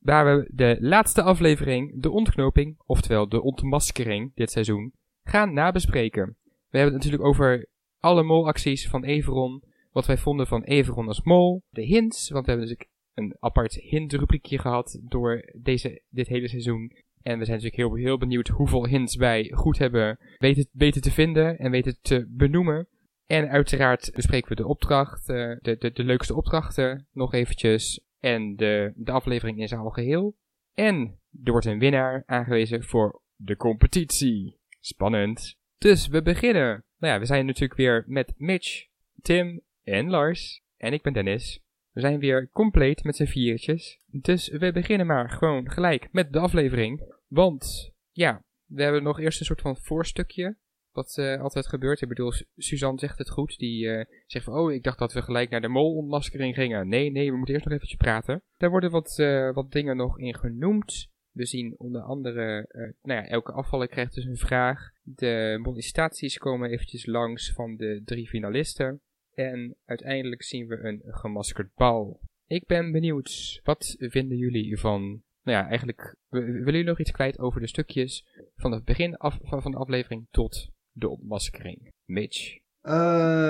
waar we de laatste aflevering, de ontknoping, oftewel de ontmaskering dit seizoen, gaan nabespreken. We hebben het natuurlijk over alle molacties van Everon, wat wij vonden van Everon als mol, de hints, want we hebben natuurlijk een apart hint-rubriekje gehad door deze, dit hele seizoen. En we zijn natuurlijk heel, heel benieuwd hoeveel hints wij goed hebben weten, weten te vinden en weten te benoemen. En uiteraard bespreken we de opdracht, eh, de, de, de leukste opdrachten nog eventjes. En de, de aflevering in zijn geheel. En er wordt een winnaar aangewezen voor de competitie. Spannend. Dus we beginnen. Nou ja, we zijn natuurlijk weer met Mitch, Tim en Lars. En ik ben Dennis. We zijn weer compleet met z'n viertjes. Dus we beginnen maar gewoon gelijk met de aflevering. Want, ja, we hebben nog eerst een soort van voorstukje. Wat uh, altijd gebeurt. Ik bedoel, Suzanne zegt het goed. Die uh, zegt van, oh, ik dacht dat we gelijk naar de molontmaskering gingen. Nee, nee, we moeten eerst nog eventjes praten. Daar worden wat, uh, wat dingen nog in genoemd. We zien onder andere, nou ja, elke afvaller krijgt dus een vraag. De molestaties komen eventjes langs van de drie finalisten. En uiteindelijk zien we een gemaskerd bal. Ik ben benieuwd, wat vinden jullie van nou ja, eigenlijk, willen jullie nog iets kwijt over de stukjes van het begin van de aflevering tot de ontmaskering. Mitch? Uh,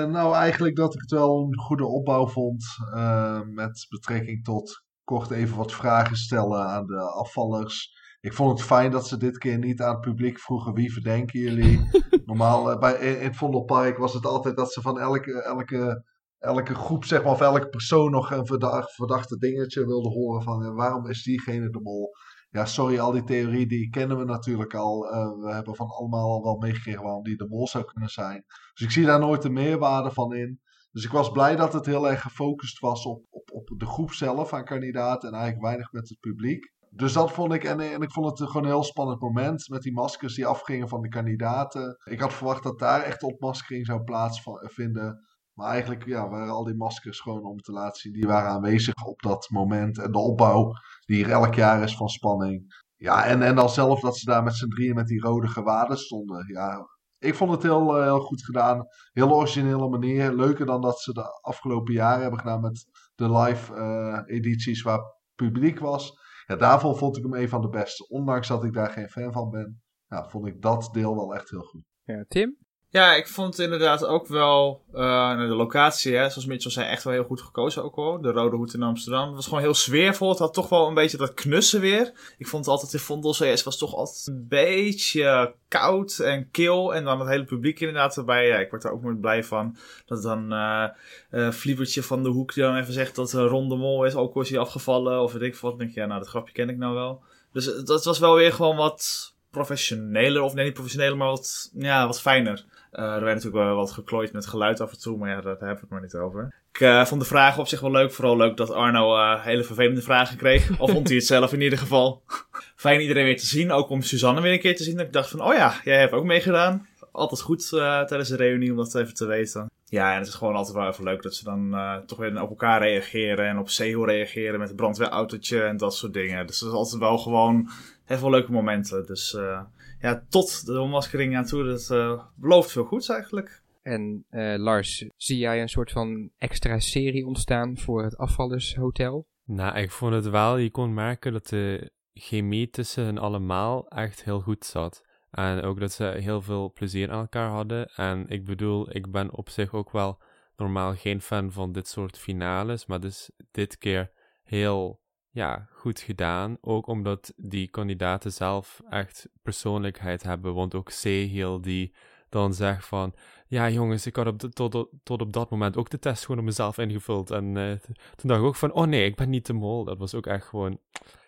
nou, eigenlijk dat ik het wel een goede opbouw vond. Uh, met betrekking tot kort even wat vragen stellen aan de afvallers. Ik vond het fijn dat ze dit keer niet aan het publiek vroegen wie verdenken jullie. Normaal uh, bij, in, het Vondelpark was het altijd dat ze van elke, elke, elke groep, zeg maar, of elke persoon nog een verdacht, verdachte dingetje wilden horen van waarom is diegene de mol ja, sorry, al die theorie die kennen we natuurlijk al. Uh, we hebben van allemaal al wel meegekregen waarom die de mol zou kunnen zijn. Dus ik zie daar nooit de meerwaarde van in. Dus ik was blij dat het heel erg gefocust was op, op, op de groep zelf aan kandidaten en eigenlijk weinig met het publiek. Dus dat vond ik, en, en ik vond het gewoon een heel spannend moment met die maskers die afgingen van de kandidaten. Ik had verwacht dat daar echt ontmaskering zou plaatsvinden. Maar eigenlijk ja, waren al die maskers gewoon om te laten zien, die waren aanwezig op dat moment. En de opbouw die er elk jaar is van spanning. Ja, en, en dan zelf dat ze daar met z'n drieën met die rode gewaden stonden. Ja, ik vond het heel, uh, heel goed gedaan. Heel originele manier. Leuker dan dat ze de afgelopen jaren hebben gedaan met de live uh, edities waar publiek was. Ja, daarvoor vond ik hem een van de beste. Ondanks dat ik daar geen fan van ben, ja, vond ik dat deel wel echt heel goed. Ja, Tim? Ja, ik vond het inderdaad ook wel, uh, de locatie, hè, zoals Mitchell zei, echt wel heel goed gekozen ook al. De Rode Hoed in Amsterdam. Het was gewoon heel sfeervol. Het had toch wel een beetje dat knussen weer. Ik vond het altijd in Vondel CS was toch altijd een beetje koud en kil. En dan het hele publiek inderdaad erbij. Ik word er ook nooit blij van. Dat dan uh, uh, Fliebertje van de Hoek dan even zegt dat Ron de Mol is. Ook was hij afgevallen of weet ik wat. Dan denk ik, ja, nou dat grapje ken ik nou wel. Dus dat was wel weer gewoon wat professioneler. Of nee, niet professioneler, maar wat, ja, wat fijner. Uh, er werd natuurlijk wel wat geklooid met geluid af en toe, maar ja, daar we het maar niet over. Ik uh, vond de vragen op zich wel leuk. Vooral leuk dat Arno uh, hele vervelende vragen kreeg. Of vond hij het zelf in ieder geval. Fijn iedereen weer te zien. Ook om Suzanne weer een keer te zien. Dat ik dacht van, oh ja, jij hebt ook meegedaan. Altijd goed tijdens de reunie om dat even te weten. Ja, en het is gewoon altijd wel even leuk dat ze dan toch weer op elkaar reageren. En op Seho reageren met het brandweerautootje en dat soort dingen. Dus dat is altijd wel gewoon heel leuke momenten. Dus ja, tot de onmaskering aan toe. Dat uh, belooft veel goeds eigenlijk. En uh, Lars, zie jij een soort van extra serie ontstaan voor het afvallershotel? Nou, ik vond het wel, je kon merken dat de chemie tussen hen allemaal echt heel goed zat. En ook dat ze heel veel plezier aan elkaar hadden. En ik bedoel, ik ben op zich ook wel normaal geen fan van dit soort finales, maar dus dit keer heel ja, goed gedaan. Ook omdat die kandidaten zelf echt persoonlijkheid hebben. Want ook Sehil die dan zegt van... Ja jongens, ik had op tot, tot op dat moment ook de test gewoon op mezelf ingevuld. En uh, toen dacht ik ook van... Oh nee, ik ben niet de mol. Dat was ook echt gewoon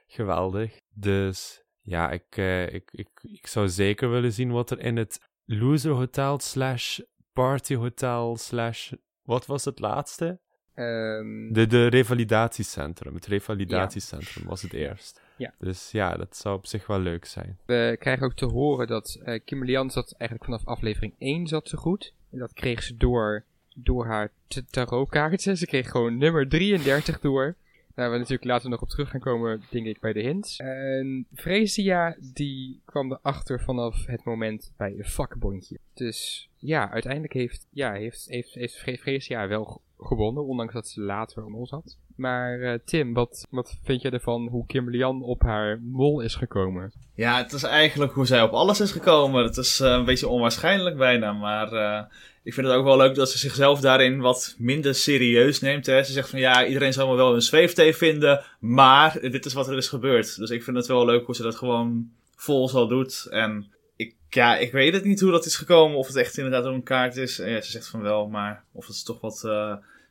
geweldig. Dus ja, ik, uh, ik, ik, ik zou zeker willen zien wat er in het Loser Hotel slash Party Hotel slash... Wat was het laatste? Um, de, de revalidatiecentrum. Het revalidatiecentrum ja. was het eerst. Ja. Dus ja, dat zou op zich wel leuk zijn. We krijgen ook te horen dat uh, Kim Lian zat eigenlijk vanaf aflevering 1 zat ze goed. En dat kreeg ze door, door haar tarotkaartje. Ze kreeg gewoon nummer 33 door. Daar we natuurlijk later nog op terug gaan komen, denk ik, bij de hints. En Fresia, die kwam erachter vanaf het moment bij een vakbondje. Dus ja, uiteindelijk heeft, ja, heeft, heeft, heeft Fresia wel gewonnen, ondanks dat ze later om ons had. Maar uh, Tim, wat, wat vind jij ervan hoe Kim op haar mol is gekomen? Ja, het is eigenlijk hoe zij op alles is gekomen. Het is uh, een beetje onwaarschijnlijk bijna, maar uh, ik vind het ook wel leuk dat ze zichzelf daarin wat minder serieus neemt. Hè. Ze zegt van ja, iedereen zal me wel een zweeftee vinden, maar dit is wat er is gebeurd. Dus ik vind het wel leuk hoe ze dat gewoon vol zal doet. En ik, ja, ik weet het niet hoe dat is gekomen, of het echt inderdaad een kaart is. Ja, ze zegt van wel, maar of het is toch wat,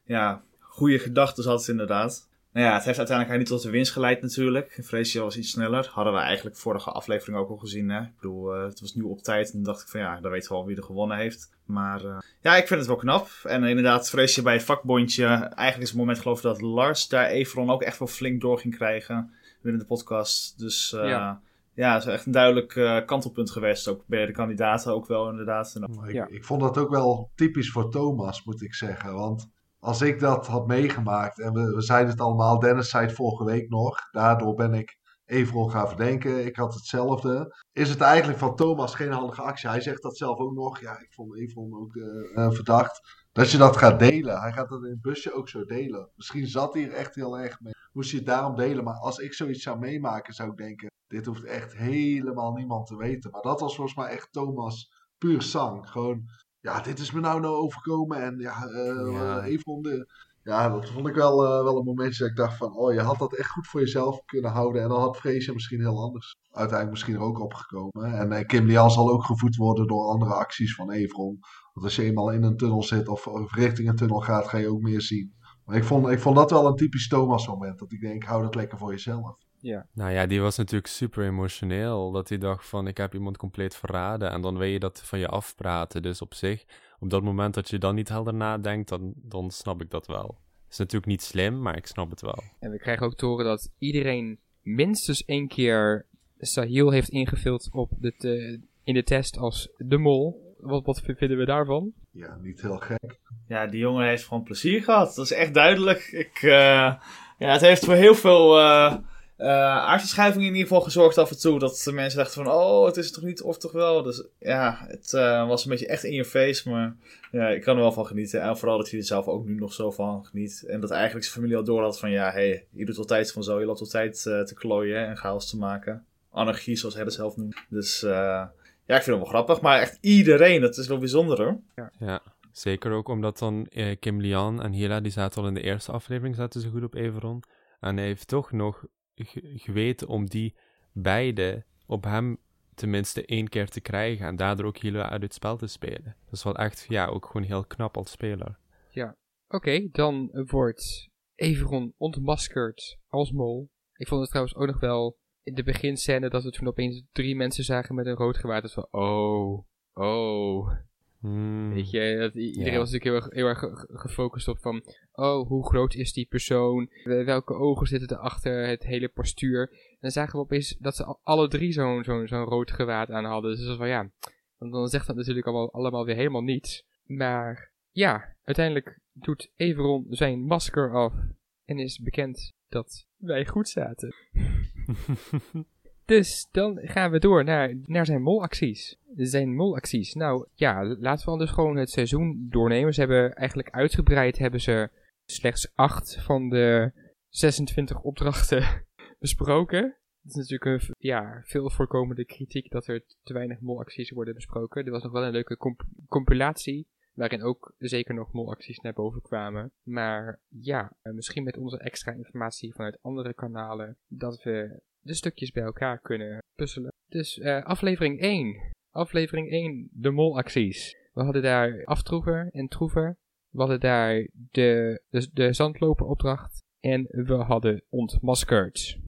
ja, goede gedachten had inderdaad. Nou ja, het heeft uiteindelijk niet tot de winst geleid natuurlijk. Freesia was iets sneller. Hadden we eigenlijk vorige aflevering ook al gezien. Hè? Ik bedoel, uh, het was nu op tijd. En dan dacht ik van ja, dan weten we al wie er gewonnen heeft. Maar uh, ja, ik vind het wel knap. En inderdaad, Freesia bij het vakbondje. Eigenlijk is het moment geloof ik dat Lars daar Everon ook echt wel flink door ging krijgen. Binnen de podcast. Dus uh, ja. ja, het is echt een duidelijk kantelpunt geweest. Ook bij de kandidaten ook wel inderdaad. En, ik, ik vond dat ook wel typisch voor Thomas, moet ik zeggen. Want als ik dat had meegemaakt, en we, we zeiden het allemaal, Dennis zei het vorige week nog, daardoor ben ik Everon gaan verdenken, ik had hetzelfde. Is het eigenlijk van Thomas geen handige actie? Hij zegt dat zelf ook nog, ja, ik vond Everon ook uh, verdacht. Dat je dat gaat delen. Hij gaat dat in het busje ook zo delen. Misschien zat hij er echt heel erg mee. Moest je het daarom delen. Maar als ik zoiets zou meemaken, zou ik denken: dit hoeft echt helemaal niemand te weten. Maar dat was volgens mij echt Thomas puur zang. Gewoon ja, dit is me nou nou overkomen. En ja, uh, ja. De, ja, dat vond ik wel, uh, wel een momentje dat ik dacht van, oh, je had dat echt goed voor jezelf kunnen houden. En dan had Freesia misschien heel anders uiteindelijk misschien er ook opgekomen. En uh, Kim Lian zal ook gevoed worden door andere acties van Evron. Want als je eenmaal in een tunnel zit of, of richting een tunnel gaat, ga je ook meer zien. Maar ik vond, ik vond dat wel een typisch Thomas moment. Dat ik denk, hou dat lekker voor jezelf. Ja. Nou ja, die was natuurlijk super emotioneel. Dat hij dacht van, ik heb iemand compleet verraden. En dan wil je dat van je afpraten. Dus op zich, op dat moment dat je dan niet helder nadenkt, dan, dan snap ik dat wel. Het is natuurlijk niet slim, maar ik snap het wel. En we krijgen ook te horen dat iedereen minstens één keer Sahil heeft ingevuld op de te, in de test als de mol. Wat, wat vinden we daarvan? Ja, niet heel gek. Ja, die jongen heeft gewoon plezier gehad. Dat is echt duidelijk. Ik, uh, ja, het heeft voor heel veel... Uh uh, aardverschuiving in ieder geval gezorgd af en toe. Dat de mensen dachten van, oh, het is toch niet of toch wel. Dus ja, het uh, was een beetje echt in je face. Maar ja, ik kan er wel van genieten. En vooral dat hij er zelf ook nu nog zo van geniet. En dat eigenlijk zijn familie al door had van, ja, hé, hey, je doet altijd van zo. Je loopt altijd uh, te klooien en chaos te maken. Anarchie, zoals hij het zelf noemt. Dus ja, ik vind het wel grappig. Maar echt iedereen, dat is wel bijzonder hoor. Ja. ja. Zeker ook omdat dan Kim Lian en Hila, die zaten al in de eerste aflevering, zaten ze goed op Everon. En hij heeft toch nog geweten om die beide op hem tenminste één keer te krijgen en daardoor ook heel uit het spel te spelen. Dat is wel echt, ja, ook gewoon heel knap als speler. Ja, oké, dan wordt Everon ontmaskerd als mol. Ik vond het trouwens ook nog wel in de beginscène dat we toen opeens drie mensen zagen met een rood gewaad. Dat van, oh, oh, Hmm. Weet je, dat, iedereen was natuurlijk heel erg, heel erg gefocust op van, oh, hoe groot is die persoon? Welke ogen zitten er achter het hele postuur? En dan zagen we opeens dat ze alle drie zo'n zo'n zo'n rood gewaad aan hadden. Dus dat was van, ja, want dan zegt dat natuurlijk allemaal, allemaal weer helemaal niets. Maar ja, uiteindelijk doet Everon zijn masker af en is bekend dat wij goed zaten. Dus dan gaan we door naar, naar zijn molacties. Zijn molacties. Nou ja, laten we anders gewoon het seizoen doornemen. Ze hebben eigenlijk uitgebreid hebben ze slechts 8 van de 26 opdrachten besproken. Dat is natuurlijk een ja, veel voorkomende kritiek dat er te weinig molacties worden besproken. Er was nog wel een leuke comp compilatie waarin ook zeker nog molacties naar boven kwamen. Maar ja, misschien met onze extra informatie vanuit andere kanalen dat we de stukjes bij elkaar kunnen puzzelen. Dus uh, aflevering 1. Aflevering 1, de molacties. We hadden daar aftroever en troever. We hadden daar de, de, de zandloperopdracht. En we hadden ontmaskerd.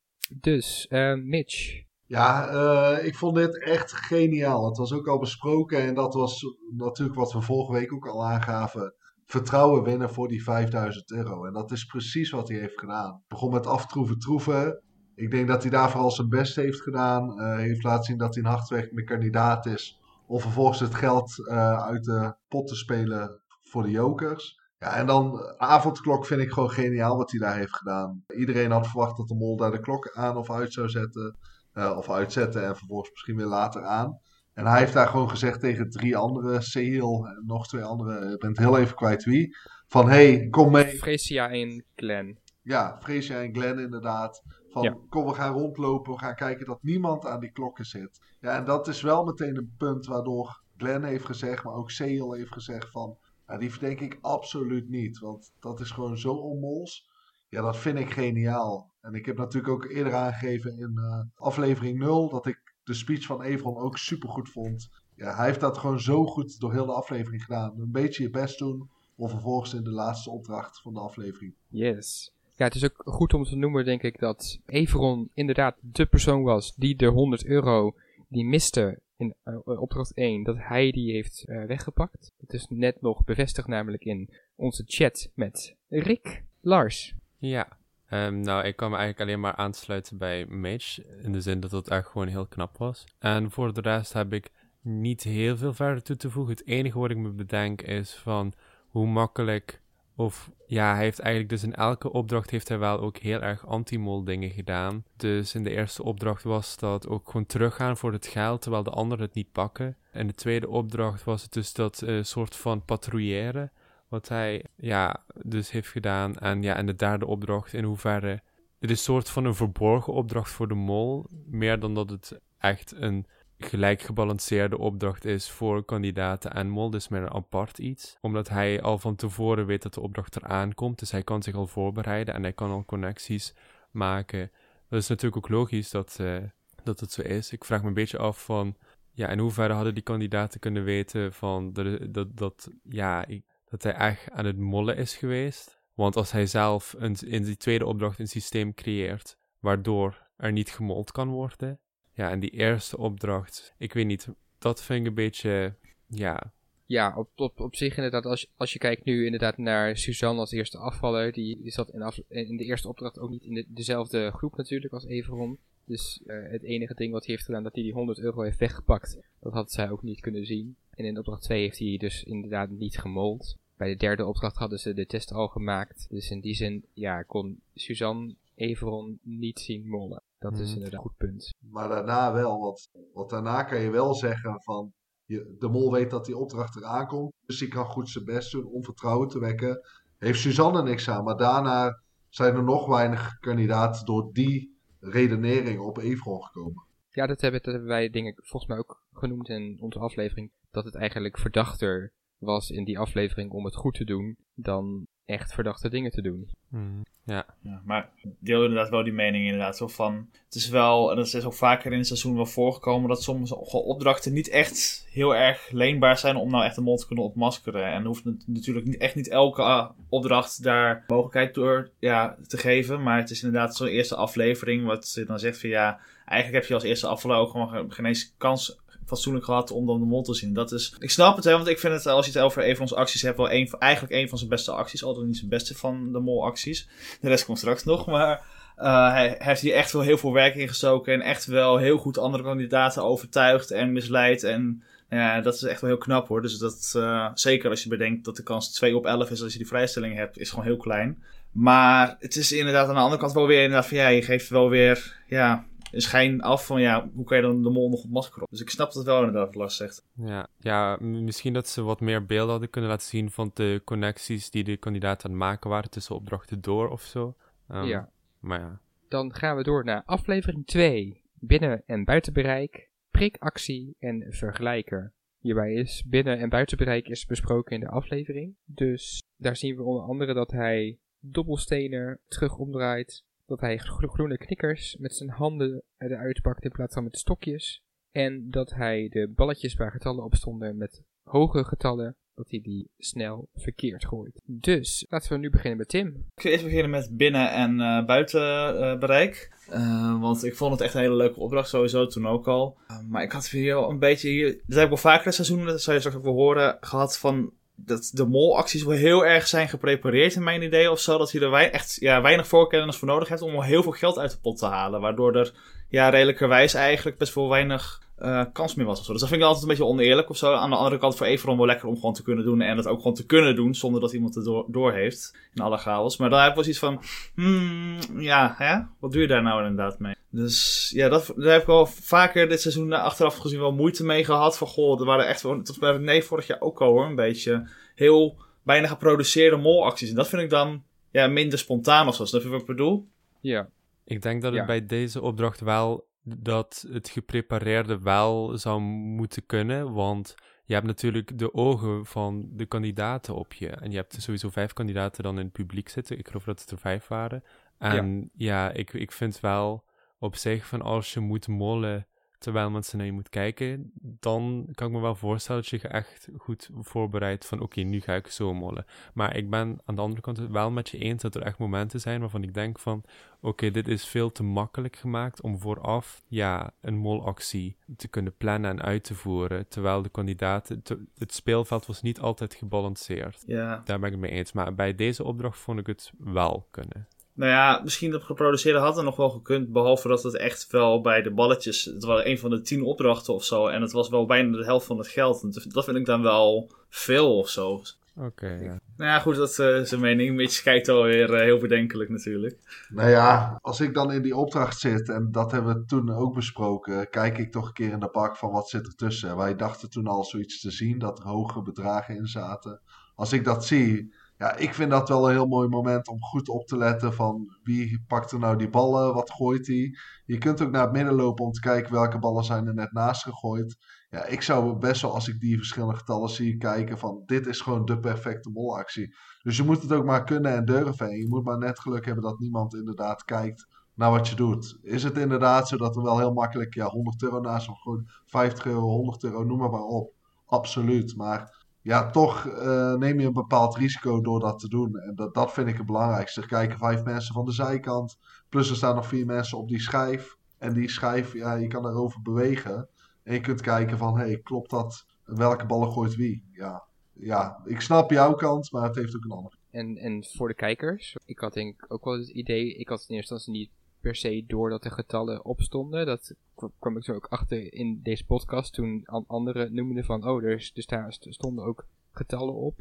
Dus, uh, Mitch. Ja, uh, ik vond dit echt geniaal. Het was ook al besproken en dat was natuurlijk wat we vorige week ook al aangaven. Vertrouwen winnen voor die 5000 euro. En dat is precies wat hij heeft gedaan. Begon met aftroeven troeven Ik denk dat hij daar vooral zijn best heeft gedaan. Uh, heeft laten zien dat hij een hardwerkende kandidaat is. Om vervolgens het geld uh, uit de pot te spelen voor de jokers. Ja, en dan avondklok vind ik gewoon geniaal wat hij daar heeft gedaan. Iedereen had verwacht dat de mol daar de klok aan of uit zou zetten. Uh, of uitzetten en vervolgens misschien weer later aan. En hij heeft daar gewoon gezegd tegen drie andere, Sehil en nog twee andere, ik ben het heel even kwijt wie. Van hey, kom mee. Fresia en Glenn. Ja, Fresia en Glenn inderdaad. Van kom, we gaan rondlopen, we gaan kijken dat niemand aan die klokken zit. Ja, en dat is wel meteen een punt waardoor Glenn heeft gezegd, maar ook Sehil heeft gezegd van... Nou, die verdenk ik absoluut niet, want dat is gewoon zo onmols. Ja, dat vind ik geniaal. En ik heb natuurlijk ook eerder aangegeven in uh, aflevering 0 dat ik de speech van Evron ook super goed vond. Ja, hij heeft dat gewoon zo goed door heel de aflevering gedaan. Een beetje je best doen om vervolgens in de laatste opdracht van de aflevering. Yes. Ja, het is ook goed om te noemen, denk ik, dat Everon inderdaad de persoon was die de 100 euro die miste in uh, opdracht 1, dat hij die heeft uh, weggepakt. Het is net nog bevestigd namelijk in onze chat met Rick Lars. Ja, Um, nou, ik kan me eigenlijk alleen maar aansluiten bij Mage. In de zin dat het echt gewoon heel knap was. En voor de rest heb ik niet heel veel verder toe te voegen. Het enige wat ik me bedenk is van hoe makkelijk. Of ja, hij heeft eigenlijk dus in elke opdracht heeft hij wel ook heel erg anti-mol dingen gedaan. Dus in de eerste opdracht was dat ook gewoon teruggaan voor het geld, terwijl de anderen het niet pakken. In de tweede opdracht was het dus dat uh, soort van patrouilleren wat hij ja, dus heeft gedaan. En ja, en de derde opdracht, in hoeverre. Dit is een soort van een verborgen opdracht voor de mol. Meer dan dat het echt een gelijk gebalanceerde opdracht is voor kandidaten en mol. Dus meer een apart iets. Omdat hij al van tevoren weet dat de opdracht eraan komt. Dus hij kan zich al voorbereiden en hij kan al connecties maken. Dat is natuurlijk ook logisch dat, uh, dat het zo is. Ik vraag me een beetje af van. Ja, in hoeverre hadden die kandidaten kunnen weten van dat, dat, dat ja, ik, dat hij echt aan het mollen is geweest. Want als hij zelf een, in die tweede opdracht een systeem creëert waardoor er niet gemold kan worden. Ja, en die eerste opdracht, ik weet niet, dat vind ik een beetje, ja. Ja, op, op, op zich inderdaad, als als je kijkt nu inderdaad naar Suzanne als eerste afvaller, die, die zat in, af, in de eerste opdracht ook niet in de, dezelfde groep natuurlijk als Everon. Dus uh, het enige ding wat hij heeft gedaan, dat hij die 100 euro heeft weggepakt, dat had zij ook niet kunnen zien. En in opdracht 2 heeft hij dus inderdaad niet gemold. Bij de derde opdracht hadden ze de test al gemaakt. Dus in die zin, ja, kon Suzanne Everon niet zien mollen. Dat is mhm. inderdaad een goed punt. Maar daarna wel, want, want daarna kan je wel zeggen van... Je, de mol weet dat die opdracht eraan komt, dus die kan goed zijn best doen om vertrouwen te wekken. Heeft Suzanne niks aan, maar daarna zijn er nog weinig kandidaten door die redenering op Everon gekomen. Ja, dat hebben, dat hebben wij dingen volgens mij ook genoemd in onze aflevering. Dat het eigenlijk verdachter was in die aflevering om het goed te doen dan echt verdachte dingen te doen. Hmm, ja. ja. Maar deel inderdaad wel die mening inderdaad. Zo van, het is wel, en dat is ook vaker in het seizoen wel voorgekomen, dat soms opdrachten niet echt heel erg leenbaar zijn om nou echt een mond te kunnen ontmaskeren. En hoeft natuurlijk niet, echt niet elke ah, opdracht daar mogelijkheid door ja, te geven. Maar het is inderdaad zo'n eerste aflevering wat ze dan zegt van ja, eigenlijk heb je als eerste afvaller ook gewoon geen eens kans fatsoenlijk gehad om dan de mol te zien. Dat is, ik snap het, hè, want ik vind het, als je het over een van onze acties hebt, wel een, eigenlijk een van zijn beste acties. Altijd niet zijn beste van de mol acties. De rest komt straks nog, maar uh, hij, heeft hier echt wel heel veel werk in gestoken. En echt wel heel goed andere kandidaten overtuigd en misleid. En nou ja, dat is echt wel heel knap hoor. Dus dat, uh, zeker als je bedenkt dat de kans 2 op 11 is als je die vrijstelling hebt, is gewoon heel klein. Maar het is inderdaad aan de andere kant wel weer inderdaad van ja, je geeft wel weer, ja, schijn af van ja, hoe kan je dan de mol nog op masker op? Dus ik snap dat wel inderdaad wat Lars zegt. Ja, ja, misschien dat ze wat meer beelden hadden kunnen laten zien van de connecties die de kandidaten aan het maken waren tussen opdrachten door of zo. Um, ja. Maar ja. Dan gaan we door naar aflevering 2. Binnen- en buitenbereik, prikactie en vergelijker. Hierbij is binnen- en buitenbereik is besproken in de aflevering. Dus daar zien we onder andere dat hij dobbelstenen terug omdraait, dat hij groene knikkers met zijn handen eruit pakt in plaats van met stokjes. En dat hij de balletjes waar getallen op stonden met hoge getallen, dat hij die snel verkeerd gooit. Dus, laten we nu beginnen met Tim. Ik wil eerst beginnen met binnen- en uh, buitenbereik. Uh, want ik vond het echt een hele leuke opdracht sowieso, toen ook al. Uh, maar ik had weer een beetje hier... Dat heb ik wel vaker het seizoen, dat zou je straks ook wel horen, gehad van dat de molacties wel heel erg zijn geprepareerd in mijn idee of zo. Dat hij er echt ja, weinig voorkennis voor nodig heeft om heel veel geld uit de pot te halen. Waardoor er ja, redelijkerwijs eigenlijk best wel weinig uh, kans meer was of zo. Dus dat vind ik altijd een beetje oneerlijk of zo. Aan de andere kant voor Everon wel lekker om gewoon te kunnen doen. En dat ook gewoon te kunnen doen zonder dat iemand het door, door heeft. In alle chaos. Maar daar heb ik wel iets van, hmm, ja, hè? wat doe je daar nou inderdaad mee? Dus ja, dat, daar heb ik wel vaker dit seizoen achteraf gezien wel moeite mee gehad. Van goh, er waren echt wel, tot bij nee vorig jaar ook al hoor, een beetje heel bijna geproduceerde molacties. En dat vind ik dan ja, minder spontaan of zo. Dat vind ik wat ik bedoel. Ja. Ik denk dat het bij deze opdracht wel dat het geprepareerde wel zou moeten kunnen, want je hebt natuurlijk de ogen van de kandidaten op je. En je hebt sowieso vijf kandidaten dan in het publiek zitten. Ik geloof dat het er vijf waren. En ja, ik, ik vind wel op zich van als je moet mollen terwijl mensen naar je moet kijken, dan kan ik me wel voorstellen dat je je echt goed voorbereidt van oké, nu ga ik zo mollen. Maar ik ben aan de andere kant wel met je eens dat er echt momenten zijn waarvan ik denk van oké, dit is veel te makkelijk gemaakt om vooraf ja, een molactie te kunnen plannen en uit te voeren, terwijl de kandidaten, het speelveld was niet altijd gebalanceerd. Ja. Daar ben ik het mee eens. Maar bij deze opdracht vond ik het wel kunnen. Nou ja, misschien dat geproduceerde had er nog wel gekund. Behalve dat het echt wel bij de balletjes. Het waren een van de tien opdrachten of zo. En het was wel bijna de helft van het geld. dat vind ik dan wel veel of zo. Oké, ja. Nou ja, goed, dat uh, is een mening. Mitch kijkt alweer uh, heel bedenkelijk natuurlijk. Nou ja, als ik dan in die opdracht zit, en dat hebben we toen ook besproken, kijk ik toch een keer in de bak van wat zit er tussen. Wij dachten toen al zoiets te zien, dat er hoge bedragen in zaten. Als ik dat zie, ja, ik vind dat wel een heel mooi moment om goed op te letten van wie pakt er nou die ballen, wat gooit hij. Je kunt ook naar het midden lopen om te kijken welke ballen zijn er net naast gegooid. Ja, ik zou best wel als ik die verschillende getallen zie kijken van dit is gewoon de perfecte molactie. Dus je moet het ook maar kunnen en durven. En je moet maar net geluk hebben dat niemand inderdaad kijkt naar wat je doet. Is het inderdaad zo dat er wel heel makkelijk ja, 100 euro naast of gewoon 50 euro, 100 euro, noem maar, maar op. Absoluut. Maar ja, toch uh, neem je een bepaald risico door dat te doen. En dat, dat vind ik het belangrijkste. Er kijken vijf mensen van de zijkant. Plus er staan nog vier mensen op die schijf. En die schijf, ja, je kan erover bewegen. En je kunt kijken van, hé, hey, klopt dat? Welke ballen gooit wie? Ja. ja, ik snap jouw kant, maar het heeft ook een ander. En, en voor de kijkers, ik had denk ik ook wel het idee, ik had in eerste instantie niet per se doordat de getallen opstonden. Dat kwam ik zo ook achter in deze podcast toen anderen noemden van, oh, dus daar stonden ook getallen op.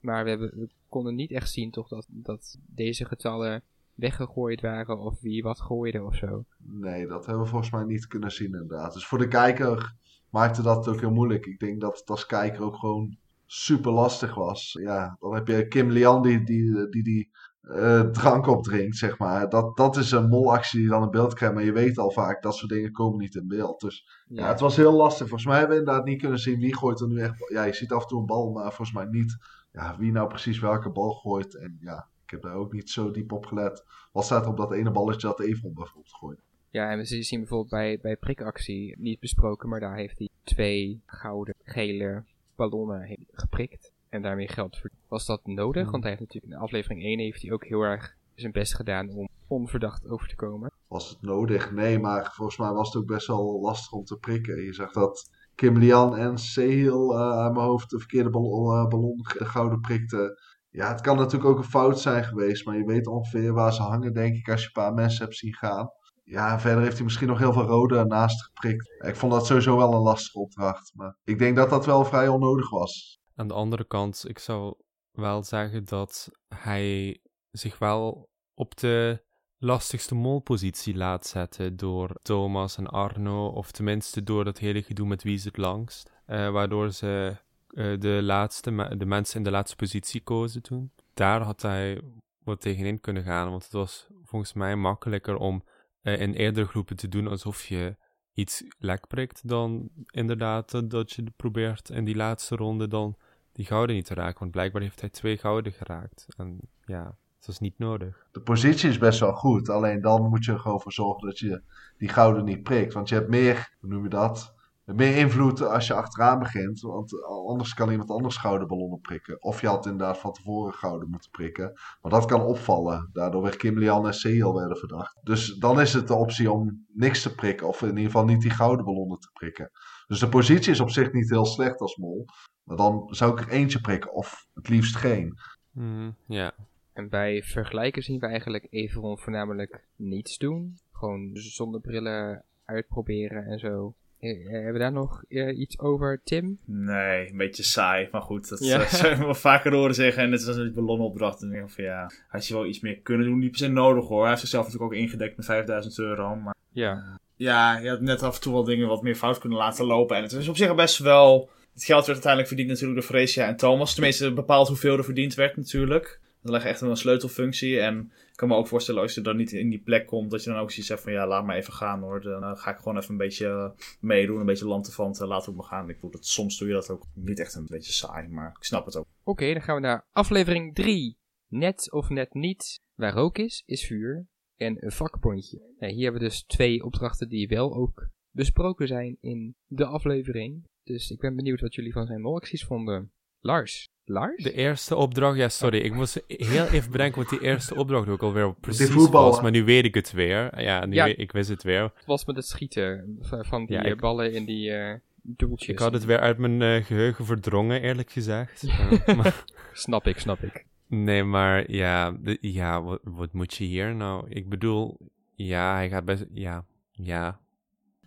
Maar we, hebben, we konden niet echt zien toch dat, dat deze getallen weggegooid waren of wie wat gooide of zo. Nee, dat hebben we volgens mij niet kunnen zien inderdaad. Dus voor de kijker maakte dat ook heel moeilijk. Ik denk dat het als kijker ook gewoon super lastig was. Ja, dan heb je Kim Lian die die, die, die uh, drank opdrinkt, zeg maar. Dat, dat is een molactie die dan in beeld krijgt. Maar je weet al vaak, dat soort dingen komen niet in beeld. Dus ja. het was heel lastig. Volgens mij hebben we inderdaad niet kunnen zien wie gooit er nu echt... Ja, je ziet af en toe een bal, maar volgens mij niet ja, wie nou precies welke bal gooit. En ja, ik heb daar ook niet zo diep op gelet. Wat staat er op dat ene balletje dat Evon bijvoorbeeld gooit? Ja, en we zien bijvoorbeeld bij, bij prikactie niet besproken, maar daar heeft hij twee gouden, gele ballonnen geprikt en daarmee geld. Was dat nodig? Hmm. Want hij heeft natuurlijk in aflevering 1 heeft hij ook heel erg zijn best gedaan om onverdacht over te komen. Was het nodig? Nee, maar volgens mij was het ook best wel lastig om te prikken. Je zag dat Kim Lian en Sehil uh, aan mijn hoofd de verkeerde ballon, uh, ballon de gouden prikten. Ja, het kan natuurlijk ook een fout zijn geweest, maar je weet ongeveer waar ze hangen, denk ik, als je een paar mensen hebt zien gaan. Ja, verder heeft hij misschien nog heel veel rode naast geprikt. Ik vond dat sowieso wel een lastige opdracht, maar ik denk dat dat wel vrij onnodig was. Aan de andere kant, ik zou wel zeggen dat hij zich wel op de lastigste molpositie laat zetten door Thomas en Arno, of tenminste door dat hele gedoe met wie is het langst, uh, waardoor ze uh, de, laatste, de mensen in de laatste positie kozen toen. Daar had hij wat tegenin kunnen gaan, want het was volgens mij makkelijker om uh, in eerdere groepen te doen alsof je iets lek prikt, dan inderdaad dat je probeert in die laatste ronde dan die gouden niet te raken. Want blijkbaar heeft hij twee gouden geraakt. En ja, dat is niet nodig. De positie is best wel goed. Alleen dan moet je er gewoon voor zorgen dat je die gouden niet prikt. Want je hebt meer, hoe noem je dat? Meer invloed als je achteraan begint. Want anders kan iemand anders gouden ballonnen prikken. Of je had inderdaad van tevoren gouden moeten prikken. Maar dat kan opvallen. Daardoor werd Kim Lian en Seel werden verdacht. Dus dan is het de optie om niks te prikken. Of in ieder geval niet die gouden ballonnen te prikken. Dus de positie is op zich niet heel slecht als mol. Maar dan zou ik er eentje prikken, of het liefst geen. Mm, ja. En bij vergelijken zien we eigenlijk Everon voornamelijk niets doen. Gewoon zonnebrillen uitproberen en zo. Eh, hebben we daar nog eh, iets over, Tim? Nee, een beetje saai. Maar goed, dat Ja. eh, zou je wel vaker horen zeggen. En het is een ballonopdracht. En ik denk van ja, had je wel iets meer kunnen doen. Niet per se nodig hoor. Hij heeft zichzelf natuurlijk ook ingedekt met 5000 euro. Maar Ja. ja, je had net af en toe wel dingen wat meer fout kunnen laten lopen. En het is op zich best wel... Het geld werd uiteindelijk verdiend natuurlijk door Freesia en Thomas. Tenminste, bepaald hoeveel er verdiend werd natuurlijk. Dat leg echt een sleutelfunctie. En ik kan me ook voorstellen als je dan niet in die plek komt, dat je dan ook zoiets hebt van ja, laat maar even gaan hoor. Dan eh, ga ik gewoon even een beetje eh, meedoen, een beetje lanterfant, laat ook maar gaan. Ik bedoel, dat, soms doe je dat ook niet echt een beetje saai, maar ik snap het ook. Oké, dan gaan we naar aflevering 3. Net of net niet. Waar rook is, is vuur. En een vakbondje. Nou, hier hebben we dus twee opdrachten die wel ook besproken zijn in de aflevering. Dus ik ben benieuwd wat jullie van zijn molacties vonden. Lars? Lars? De eerste opdracht, ja, sorry, ik moest heel even bedenken wat die eerste opdracht ook alweer precies was, maar nu weet ik het weer. Ja, nu Ja. weet- ik wist het weer. Het was met het schieten van die Ja, eh, ik- ballen in die eh doeltjes. Ik had het weer uit mijn eh, geheugen verdrongen, eerlijk gezegd. Maar- Snap ik, snap ik. nee, maar ja, de- ja wat, wat moet je hier nou? Ik bedoel, ja, hij gaat best, ja, ja.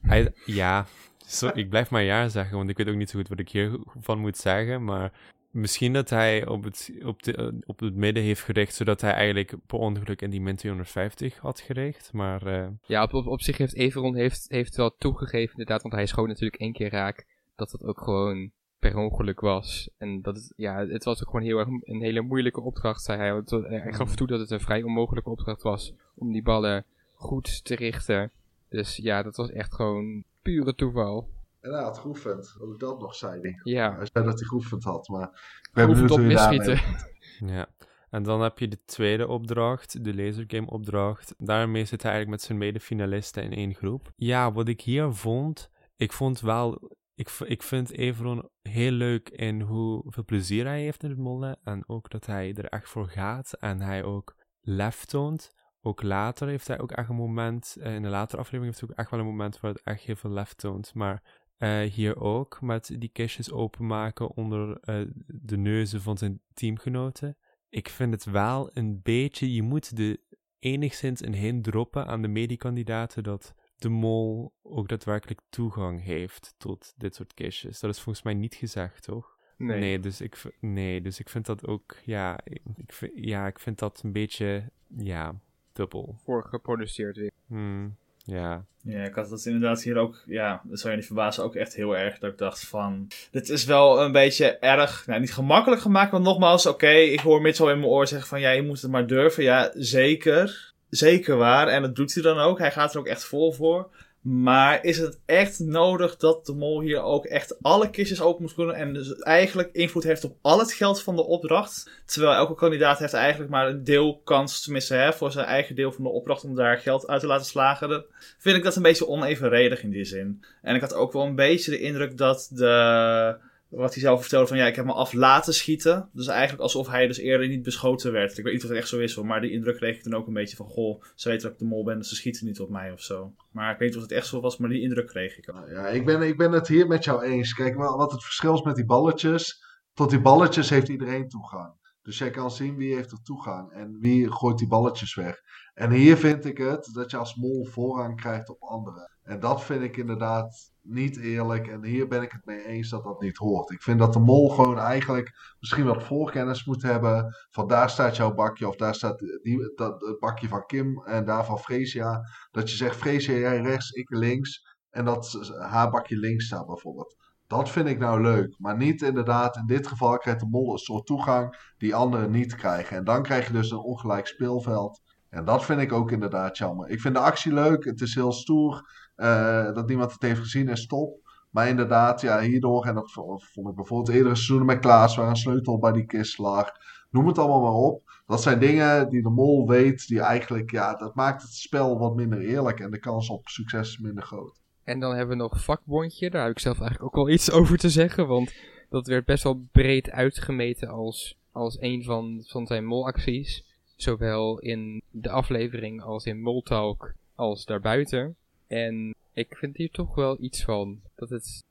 Hij, ja, Zo, ik blijf maar ja zeggen, want ik weet ook niet zo goed wat ik hiervan moet zeggen, maar misschien dat hij op het, op, de, op het midden heeft gericht, zodat hij eigenlijk per ongeluk in die min 250 had gericht, maar eh, Ja, op, op, op zich heeft Everon heeft, heeft wel toegegeven inderdaad, want hij schoot natuurlijk één keer raak, dat het ook gewoon per ongeluk was. En dat het, ja, het was ook gewoon heel erg een hele moeilijke opdracht, zei hij. Hij gaf toe dat het een vrij onmogelijke opdracht was om die ballen goed te richten. Dus ja, dat was echt gewoon pure toeval. En hij had geoefend, ook dat nog zei hij. Ja, Hij zei dat hij geoefend had, maar ik ben hoeft benieuwd op hoe je. Ja, en dan heb je de tweede opdracht, de lasergame opdracht. Daarmee zit hij eigenlijk met zijn medefinalisten in één groep. Ja, wat ik hier vond, ik vond wel, ik, ik vind Everon heel leuk in hoeveel plezier hij heeft in het mollen. En ook dat hij er echt voor gaat en hij ook lef toont. Ook later heeft hij ook echt een moment, eh, in de latere aflevering heeft hij ook echt wel een moment waar het echt heel veel lef toont. Maar eh, hier ook, met die kistjes openmaken onder eh, de neuzen van zijn teamgenoten. Ik vind het wel een beetje, je moet de enigszins een hint droppen aan de mediekandidaten dat de mol ook daadwerkelijk toegang heeft tot dit soort kistjes. Dat is volgens mij niet gezegd, toch? Nee. dus ik, nee, dus ik vind dat ook, ja, ik, ik vind, ja, ik vind dat een beetje, ja, dubbel. Voor geproduceerd weer. Hmm, ja. Ja, ik had dat inderdaad hier ook, ja, dat zou je niet verbazen, ook echt heel erg. Dat ik dacht van, dit is wel een beetje erg, nou niet gemakkelijk gemaakt, want nogmaals, oké, ik hoor Mitchell in mijn oor zeggen van, ja, je moet het maar durven. Ja, zeker. Zeker waar. En dat doet hij dan ook. Hij gaat er ook echt vol voor. Maar is het echt nodig dat de mol hier ook echt alle kistjes open moet kunnen en dus eigenlijk invloed heeft op al het geld van de opdracht? Terwijl elke kandidaat heeft eigenlijk maar een deel kans, tenminste hè, voor zijn eigen deel van de opdracht om daar geld uit te laten slagen. Dan vind ik dat een beetje onevenredig in die zin. En ik had ook wel een beetje de indruk dat de, wat hij zelf vertelde van ja, ik heb me af laten schieten. Dus eigenlijk alsof hij dus eerder niet beschoten werd. Ik weet niet of het echt zo is maar die indruk kreeg ik dan ook een beetje van goh, ze weten dat ik de mol ben, dus ze schieten niet op mij of zo. Maar ik weet niet of het echt zo was, maar die indruk kreeg ik ook. Nou ja, ik ben, ik ben het hier met jou eens. Kijk, wat het verschil is met die balletjes. Tot die balletjes heeft iedereen toegang. Dus jij kan zien wie heeft er toegang en wie gooit die balletjes weg. En hier vind ik het dat je als mol voorrang krijgt op anderen. En dat vind ik inderdaad niet eerlijk. En hier ben ik het mee eens dat dat niet hoort. Ik vind dat de mol gewoon eigenlijk misschien wat voorkennis moet hebben. Van daar staat jouw bakje of daar staat die, dat, het bakje van Kim en daar van Freesia. Dat je zegt Freesia jij rechts, ik links. En dat haar bakje links staat bijvoorbeeld. Dat vind ik nou leuk. Maar niet inderdaad, in dit geval krijgt de mol een soort toegang die anderen niet krijgen. En dan krijg je dus een ongelijk speelveld. En dat vind ik ook inderdaad jammer. Ik vind de actie leuk. Het is heel stoer eh, dat niemand het heeft gezien en stop. Maar inderdaad, ja, hierdoor, en dat vo- vond ik bijvoorbeeld eerdere seizoenen met Klaas, waar een sleutel bij die kist lag. Noem het allemaal maar op. Dat zijn dingen die de mol weet, die eigenlijk, ja, dat maakt het spel wat minder eerlijk. En de kans op succes minder groot. En dan hebben we nog vakbondje. Daar heb ik zelf eigenlijk ook wel iets over te zeggen. Want dat werd best wel breed uitgemeten als, als een van, van zijn molacties. Zowel in de aflevering als in Moltalk als daarbuiten. En ik vind hier toch wel iets van. Dat het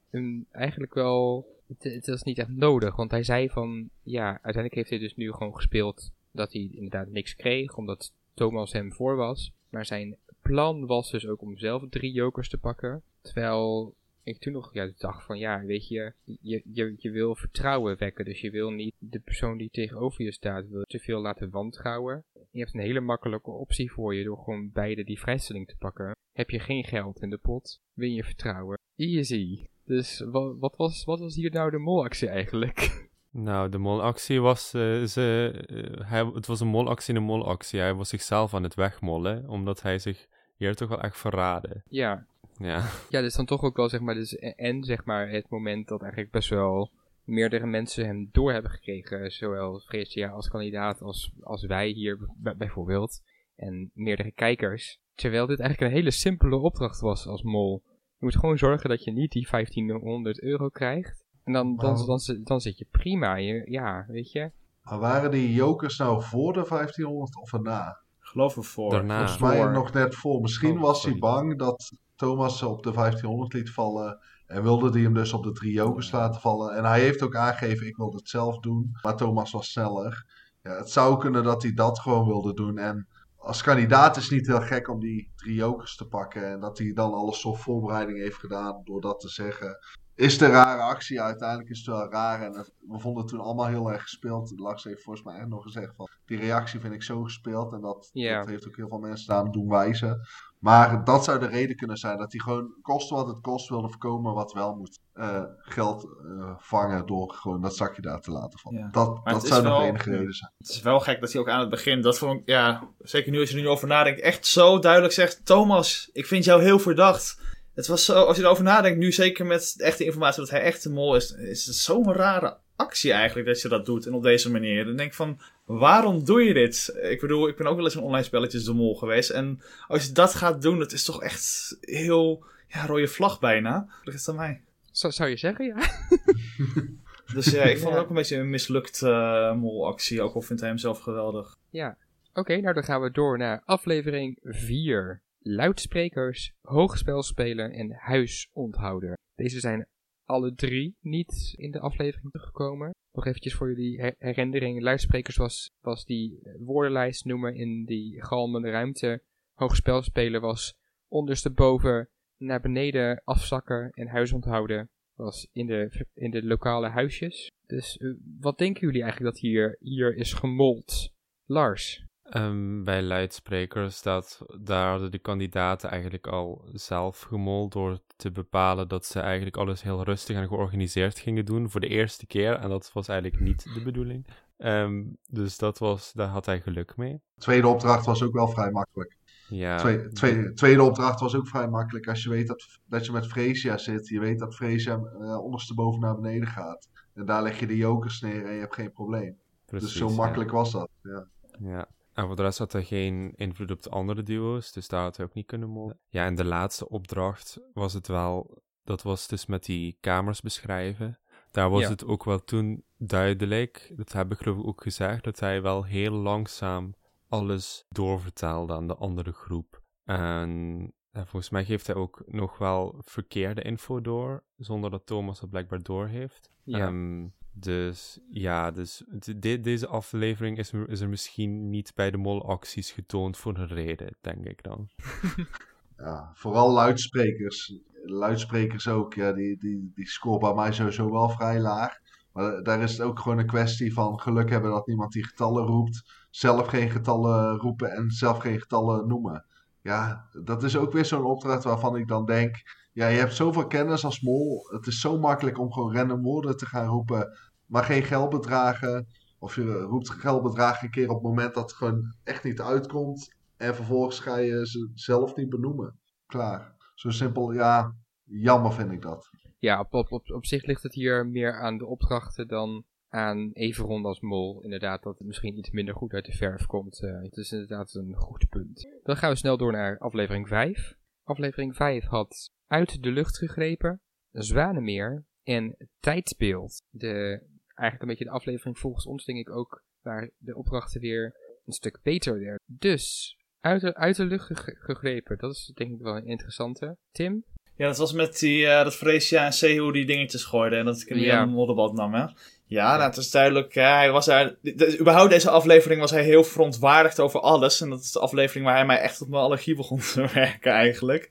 eigenlijk wel het, het was niet echt nodig, want hij zei van, ja, uiteindelijk heeft hij dus nu gewoon gespeeld dat hij inderdaad niks kreeg, omdat Thomas hem voor was. Maar zijn plan was dus ook om zelf drie jokers te pakken. Terwijl ik toen nog ja, dacht van, ja, weet je, je, je, je wil vertrouwen wekken. Dus je wil niet de persoon die tegenover je staat, wil te veel laten wantrouwen. Je hebt een hele makkelijke optie voor je door gewoon beide die vrijstelling te pakken. Heb je geen geld in de pot, win je vertrouwen. Easy. Dus wat, wat, was, wat was hier nou de molactie eigenlijk? Nou, de molactie was, eh, ze, eh, hij, het was een molactie in een molactie. Hij was zichzelf aan het wegmollen, omdat hij zich hier toch wel echt verraden. Ja, Ja, Ja, dus dan toch ook wel, zeg maar, dus, en zeg maar het moment dat eigenlijk best wel meerdere mensen hem door hebben gekregen. Zowel Freesia als kandidaat als, als wij hier bijvoorbeeld. En meerdere kijkers. Terwijl dit eigenlijk een hele simpele opdracht was als mol. Je moet gewoon zorgen dat je niet die 1500 euro krijgt. En dan, dan, dan, dan zit je prima. Je, ja, weet je. Maar waren die jokers nou voor de 1500 of erna? Geloof ervoor. daarna. Volgens mij voor. nog net voor. Misschien Oh, was hij bang dat Thomas op de 1500 liet vallen. En wilde hij hem dus op de drie jokers laten vallen. En hij heeft ook aangegeven, ik wil het zelf doen. Maar Thomas was sneller. Ja, het zou kunnen dat hij dat gewoon wilde doen. En als kandidaat is het niet heel gek om die drie jokers te pakken. En dat hij dan alles soort voorbereiding heeft gedaan door dat te zeggen. Is het een rare actie? Uiteindelijk is het wel raar. En het- we vonden het toen allemaal heel erg gespeeld. Lars heeft volgens mij echt nog gezegd van... Die reactie vind ik zo gespeeld. En dat, dat heeft ook heel veel mensen aan doen wijzen. Maar dat zou de reden kunnen zijn. Dat hij gewoon kost wat het kost wilde voorkomen wat wel moet. eh, geld eh, vangen door gewoon dat zakje daar te laten vallen. Ja. Dat, Maar dat zou de enige reden zijn. Het is wel gek dat hij ook aan het begin, dat vond ik, ja, zeker nu als je er nu over nadenkt, echt zo duidelijk zegt: Thomas, ik vind jou heel verdacht. Het was zo, als je erover nadenkt, nu zeker met de echte informatie dat hij echt een mol is, is het zo'n rare actie eigenlijk dat je dat doet en op deze manier. Dan denk ik van, waarom doe je dit? Ik bedoel, ik ben ook wel eens in online spelletjes de mol geweest en als je dat gaat doen, het is toch echt heel, ja, rode vlag bijna. Dat is aan mij. Zou, zou je zeggen, ja? Dus ja, ik vond Ja. het ook een beetje een mislukt eh molactie, ook al vindt hij hem zelf geweldig. Ja. Oké, nou dan gaan we door naar aflevering 4. Luidsprekers, hoogspel spelen en huis onthouden. Deze zijn alle drie niet in de aflevering teruggekomen. Nog eventjes voor jullie her- herinnering. Luidsprekers was, was die woordenlijst noemen in die galmende ruimte. Hoogspel spelen was ondersteboven naar beneden afzakken en huis onthouden was in de, in de lokale huisjes. Dus eh, wat denken jullie eigenlijk dat hier, hier is gemold? Lars? Ehm, bij luidsprekers, dat, daar hadden de kandidaten eigenlijk al zelf gemold door te bepalen dat ze eigenlijk alles heel rustig en georganiseerd gingen doen voor de eerste keer. En dat was eigenlijk niet de bedoeling. Ehm, dus dat was, daar had hij geluk mee. Tweede opdracht was ook wel vrij makkelijk. Ja, Twee, twee, tweede opdracht was ook vrij makkelijk. Als je weet dat, dat je met Freesia zit. Je weet dat Freesia eh, ondersteboven naar beneden gaat. En daar leg je de jokers neer en je hebt geen probleem. precies. dus zo ja. makkelijk was dat. Ja. Ja. En voor de rest had hij geen invloed op de andere duo's, dus daar had hij ook niet kunnen mollen. Ja, en de laatste opdracht was het wel, dat was dus met die kamers beschrijven. Daar was Ja. het ook wel toen duidelijk, dat heb ik geloof ik ook gezegd, dat hij wel heel langzaam alles doorvertelde aan de andere groep. En eh, volgens mij geeft hij ook nog wel verkeerde info door, zonder dat Thomas dat blijkbaar doorheeft. Ja. Ehm, dus ja, dus de- de- deze aflevering is, is er misschien niet bij de molacties getoond voor een reden, denk ik dan. Ja, vooral luidsprekers. Luidsprekers ook, ja, die, die, die scoren bij mij sowieso wel vrij laag. Maar daar is het ook gewoon een kwestie van geluk hebben dat niemand die getallen roept. Zelf geen getallen roepen en zelf geen getallen noemen. Ja, dat is ook weer zo'n opdracht waarvan ik dan denk... Ja, je hebt zoveel kennis als mol. Het is zo makkelijk om gewoon random woorden te gaan roepen. Maar geen geldbedragen. Of je roept geldbedragen een keer op het moment dat het gewoon echt niet uitkomt. En vervolgens ga je ze zelf niet benoemen. Klaar. Zo simpel, ja, jammer vind ik dat. Ja, op, op, op, zich ligt het hier meer aan de opdrachten dan aan Everon als mol. Inderdaad, dat het misschien iets minder goed uit de verf komt. Eh, het is inderdaad een goed punt. Dan gaan we snel door naar aflevering 5. Aflevering 5 had Uit de lucht gegrepen, Zwanemeer en Tijdsbeeld. De, eigenlijk een beetje de aflevering volgens ons denk ik ook waar de opdrachten weer een stuk beter werden. Dus, uit de, uit de lucht geg- gegrepen, dat is denk ik wel een interessante. Tim? Ja, dat was met die, eh, dat Freesia en Sehu die dingetjes gooiden en dat ik hem Ja. de modderbad nam, hè. Ja, nou, het is duidelijk, hè, hij was daar, de- überhaupt deze aflevering was hij heel verontwaardigd over alles. En dat is de aflevering waar hij mij echt op mijn allergie begon te werken, eigenlijk.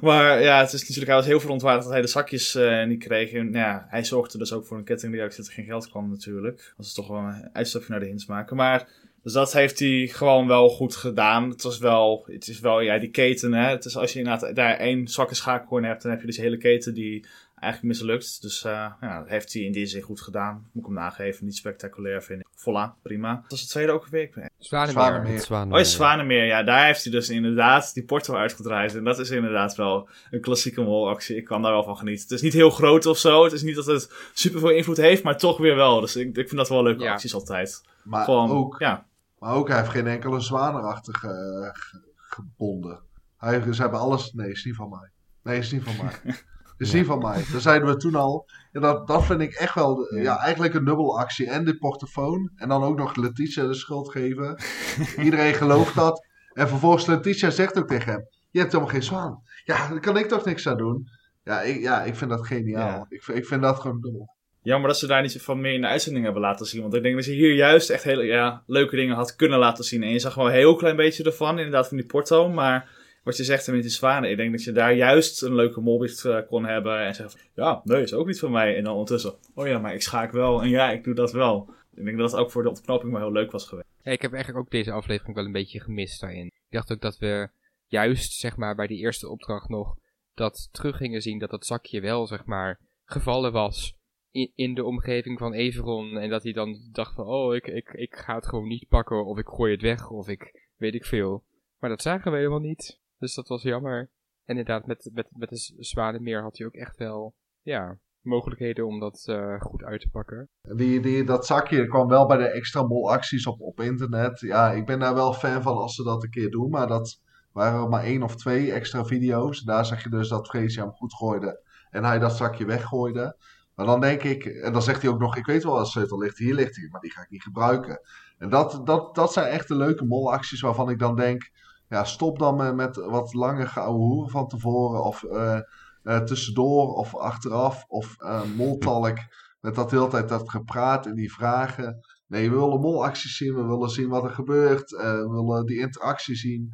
Maar ja, het is natuurlijk, hij was heel verontwaardigd dat hij de zakjes eh, niet kreeg. En nou ja, hij zorgde dus ook voor een kettingreactie dat er geen geld kwam, natuurlijk. Dat is toch wel een uitstapje naar de hints maken. Maar, dus dat heeft hij gewoon wel goed gedaan. Het was wel, het is wel, ja, die keten, hè. Het is als je inderdaad daar één zwakke schakelhoorn hebt, dan heb je dus de hele keten die eigenlijk mislukt. Dus eh, ja, dat heeft hij in die zin goed gedaan. Moet ik hem nageven. Niet spectaculair, vind ik. Voilà, prima. Dat was het tweede ook weer. Zwanemeer. Zwanemeer. Oh, ja, Zwanemeer. Ja, daar heeft hij dus inderdaad die porto uitgedraaid. En dat is inderdaad wel een klassieke molactie. Ik kan daar wel van genieten. Het is niet heel groot of zo. Het is niet dat het super veel invloed heeft, maar toch weer wel. Dus ik, ik vind dat wel leuke Ja. acties altijd. Maar Gewoon, ook, ja. maar ook, hij heeft geen enkele zwanerachtige eh, ge- gebonden. Hij, ze hebben alles... Nee, is niet van mij. Nee, is niet van mij. Niet van mij. Dat zeiden we toen al. En dat, dat vind ik echt wel, ja. eigenlijk een dubbelactie. En de portofoon. En dan ook nog Letitia de schuld geven. Iedereen gelooft dat. En vervolgens Letitia zegt ook tegen hem. Je hebt helemaal geen zwaan. Ja, daar kan ik toch niks aan doen. Ja, ik, ja, ik vind dat geniaal. Ja. Ik, vind- ik vind dat gewoon dubbel. Jammer dat ze daar niet van meer in de uitzending hebben laten zien. Want ik denk dat je hier juist echt hele ja, leuke dingen had kunnen laten zien. En je zag wel een heel klein beetje ervan, inderdaad van die porto. Maar wat je zegt met die zwanen, ik denk dat je daar juist een leuke molbit eh, kon hebben. En zeggen van, ja, nee, is ook niet van mij. En dan ondertussen, oh ja, maar ik schaak wel. En ja, ik doe dat wel. Ik denk dat het ook voor de ontknoping wel heel leuk was geweest. Ja, ik heb eigenlijk ook deze aflevering wel een beetje gemist daarin. Ik dacht ook dat we juist, zeg maar, bij die eerste opdracht nog dat terug gingen zien dat dat zakje wel, zeg maar, gevallen was in, in de omgeving van Everon. En dat hij dan dacht van, oh, ik, ik, ik ga het gewoon niet pakken, of ik gooi het weg, of ik weet ik veel. Maar dat zagen we helemaal niet. Dus dat was jammer. En inderdaad, met, met, met de Z- Zwanemeer had hij ook echt wel, ja, mogelijkheden om dat eh, goed uit te pakken. Die, die, dat zakje kwam wel bij de extra mol acties op, op internet. Ja, ik ben daar wel fan van als ze dat een keer doen. Maar dat waren maar één of twee extra video's. Daar zag je dus dat Freesia hem goed gooide. En hij dat zakje weggooide. Maar dan denk ik, en dan zegt hij ook nog, ik weet wel waar de sleutel ligt. Hier ligt hij, maar die ga ik niet gebruiken. En dat, dat, dat zijn echt de leuke molacties waarvan ik dan denk... Ja, stop dan met, wat lange geouwe hoeren van tevoren. Of eh, eh, tussendoor of achteraf. Of eh moltalk. Met dat hele tijd dat gepraat en die vragen. Nee, we willen molacties zien. We willen zien wat er gebeurt. we willen die interactie zien.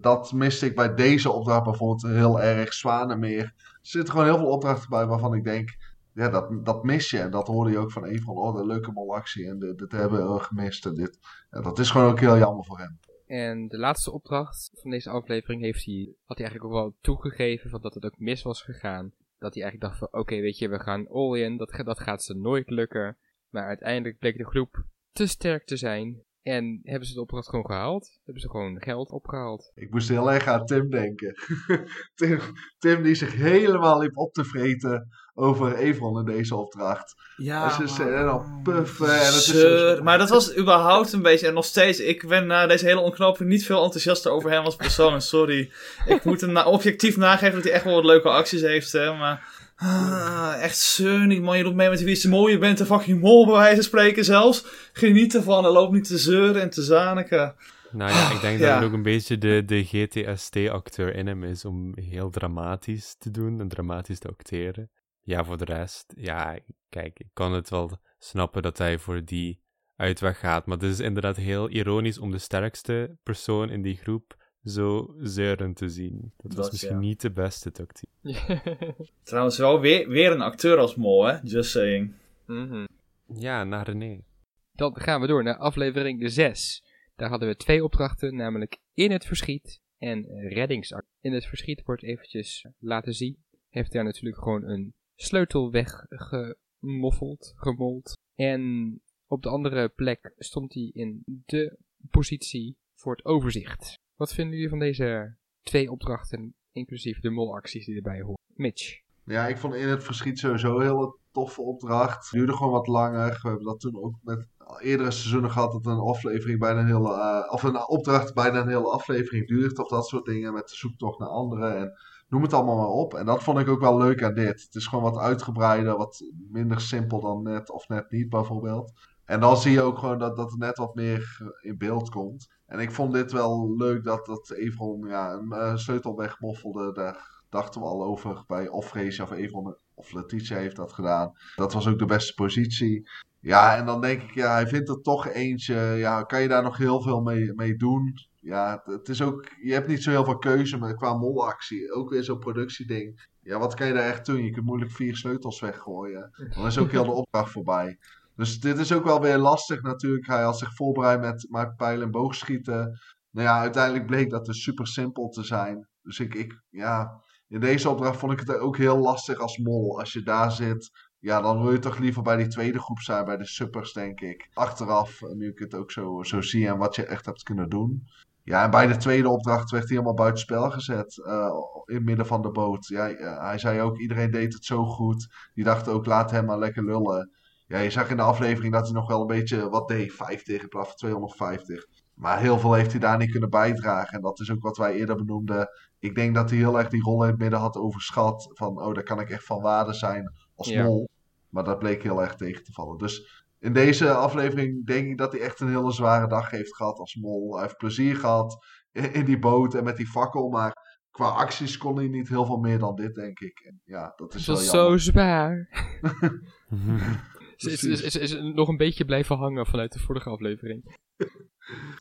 Dat miste ik bij deze opdracht bijvoorbeeld heel erg. Zwanenmeer. Er zitten gewoon heel veel opdrachten bij waarvan ik denk... Ja, dat, dat mis je. En dat hoorde je ook van een van... Oh, de leuke molactie. En dit, hebben we gemist. En dit. Ja, dat is gewoon ook heel jammer voor hem. En de laatste opdracht van deze aflevering heeft hij, had hij eigenlijk ook wel toegegeven van dat het ook mis was gegaan. Dat hij eigenlijk dacht van, oké, weet je, we gaan all in, dat, dat gaat ze nooit lukken. Maar uiteindelijk bleek de groep te sterk te zijn. En hebben ze de opdracht gewoon gehaald. Hebben ze gewoon geld opgehaald. Ik moest heel erg aan Tim denken. Tim, Tim die zich helemaal liep op te vreten over Evron in deze opdracht. Ja, En ze zijn dan puffen en het is zo- Zeur. Maar dat was überhaupt een beetje, en nog steeds, ik ben na deze hele ontknoping niet veel enthousiaster over hem als persoon. Sorry. Ik moet hem na- objectief nageven dat hij echt wel wat leuke acties heeft, hè, maar... Ah, echt zeur niet, man. Je doet mee met wie. Je bent een fucking mol, bij wijze van spreken zelfs. Geniet ervan en loop niet te zeuren en te zaniken. Nou ja, ik denk Ja. dat er ook een beetje de, de GTST-acteur in hem is om heel dramatisch te doen en dramatisch te acteren. Ja, voor de rest, ja, kijk, ik kan het wel snappen dat hij voor die uitweg gaat, maar het is inderdaad heel ironisch om de sterkste persoon in die groep zo zeurend te zien. Dat was misschien ja. niet de beste tactiek. Trouwens, wel weer, weer een acteur als mol, hè? Just saying. Mhm. Ja, naar René. Dan gaan we door naar aflevering 6. Daar hadden we twee opdrachten, namelijk In het Verschiet en Reddingsactie. In het Verschiet wordt eventjes laten zien. Heeft daar natuurlijk gewoon een sleutel weggemoffeld, gemold. En op de andere plek stond hij in de positie voor het overzicht. Wat vinden jullie van deze twee opdrachten, inclusief de molacties die erbij horen? Mitch. Ja, ik vond in het verschiet sowieso een hele toffe opdracht. Duurde gewoon wat langer. We hebben dat toen ook met eerdere seizoenen gehad dat een aflevering bijna een hele, eh, of een opdracht bijna een hele aflevering duurt. Of dat soort dingen met zoektocht naar anderen en noem het allemaal maar op. En dat vond ik ook wel leuk aan dit. Het is gewoon wat uitgebreider, wat minder simpel dan net of net niet bijvoorbeeld. En dan zie je ook gewoon dat, dat net wat meer in beeld komt. En ik vond dit wel leuk dat, dat Evron ja, een eh, sleutel wegmoffelde. Daar dachten we al over bij of Freesia of Evon of Letitia heeft dat gedaan. Dat was ook de beste positie. Ja, en dan denk ik, ja, hij vindt er toch eentje. Ja, kan je daar nog heel veel mee, mee doen? Ja, het- is ook, je hebt niet zo heel veel keuze maar qua molactie. Ook weer zo'n productieding. Ja, wat kan je daar echt doen? Je kunt moeilijk vier sleutels weggooien. Dan is ook heel de opdracht voorbij. Dus dit is ook wel weer lastig natuurlijk. Hij had zich voorbereid met, met pijl- en boogschieten. Nou ja, uiteindelijk bleek dat dus super simpel te zijn. Dus ik, ik, ja, in deze opdracht vond ik het ook heel lastig als mol. Als je daar zit, ja, dan wil je toch liever bij die tweede groep zijn, bij de suppers, denk ik. Achteraf, nu ik het ook zo, zo zie en wat je echt hebt kunnen doen. Ja, en bij de tweede opdracht werd hij helemaal buitenspel gezet. eh, in het midden van de boot. Ja, eh, hij zei ook, iedereen deed het zo goed. Die dachten ook, laat hem maar lekker lullen. Ja, je zag in de aflevering dat hij nog wel een beetje wat deed. 50 in plaats van 250. Maar heel veel heeft hij daar niet kunnen bijdragen. En dat is ook wat wij eerder benoemden. Ik denk dat hij heel erg die rol in het midden had overschat. Van, oh, daar kan ik echt van waarde zijn als Ja. mol. Maar dat bleek heel erg tegen te vallen. Dus in deze aflevering denk ik dat hij echt een hele zware dag heeft gehad als mol. Hij heeft plezier gehad in, in die boot en met die fakkel. Maar qua acties kon hij niet heel veel meer dan dit, denk ik. En ja, dat is Het wel zo zwaar. Is, is, is, Precies. is, is nog een beetje blijven hangen vanuit de vorige aflevering.